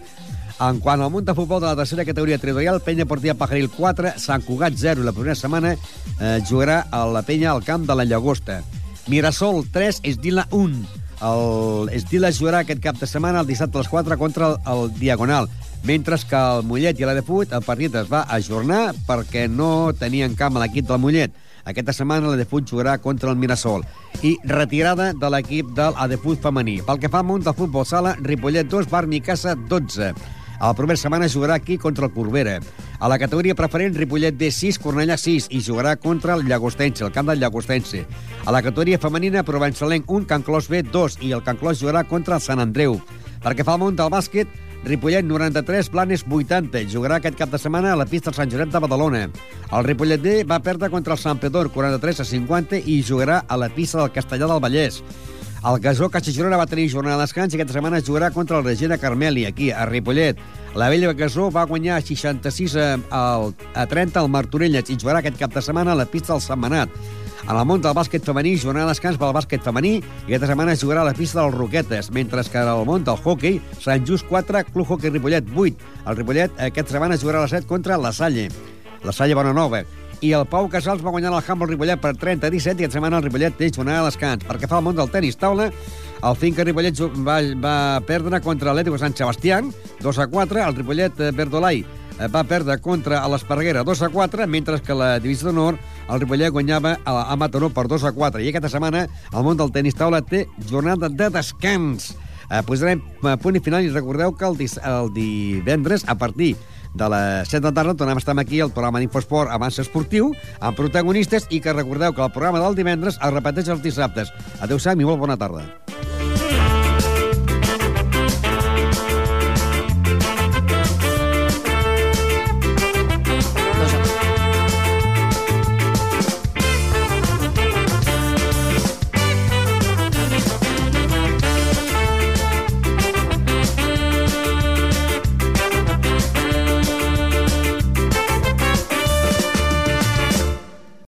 En quant al munt de futbol de la tercera categoria territorial, Penya Portia Pajaril 4, Sant Cugat 0. La primera setmana eh, jugarà a la Penya al camp de la Llagosta. Mirasol 3, Esdila 1. El Esdila jugarà aquest cap de setmana el dissabte a les 4 contra el, el Diagonal, mentre que el Mollet i l'Adefut el partit es va ajornar perquè no tenien camp a l'equip del Mollet. Aquesta setmana l'Adefut jugarà contra el Mirasol. I retirada de l'equip de l'Adefut femení. Pel que fa al món del futbol sala, Ripollet 2, Bar Micasa 12. A la propera setmana jugarà aquí contra el Corbera. A la categoria preferent, Ripollet B6, Cornellà 6 i jugarà contra el Llagostense, el camp del Llagostense. A la categoria femenina, Provençalenc 1, Can Clos B 2 i el Can Clos jugarà contra el Sant Andreu. Perquè fa el món del bàsquet, Ripollet 93, Blanes 80. Jugarà aquest cap de setmana a la pista del Sant Josep de Badalona. El Ripollet D va perdre contra el Sant Pedor 43 a 50 i jugarà a la pista del Castellà del Vallès. El Gasó Caixa Girona va tenir jornada de descans i aquesta setmana jugarà contra el Regina Carmeli, aquí, a Ripollet. La vella Gasó va guanyar 66 a, a 30 al Martorelles i jugarà aquest cap de setmana a la pista del Setmanat. En el món del bàsquet femení, jornada de descans pel bàsquet femení i aquesta setmana jugarà a la pista dels Roquetes, mentre que en el món del hockey, Sant Just 4, Club Hockey Ripollet 8. El Ripollet aquesta setmana jugarà a les 7 contra la Salle. La Salle Bonanova i el Pau Casals va guanyar el Humble Ripollet per 30 a 17 i aquesta setmana el Ripollet té jornada a descans. Perquè fa el món del tenis taula, el Finca Ripollet va, va perdre contra l'Atlético Sant Sebastián 2 a 4, el Ripollet Verdolai va perdre contra l'Esparreguera 2 a 4, mentre que la divisió d'honor el Ripollet guanyava a, a Mataró per 2 a 4. I aquesta setmana el món del tenis taula té jornada de descans. Eh, posarem punt i final i recordeu que el, el divendres, a partir de les 7 de la tarda tornem a estar aquí al programa d'Infosport Avanç Esportiu, amb protagonistes, i que recordeu que el programa del divendres es repeteix els dissabtes. Adéu-siau i molt bona tarda.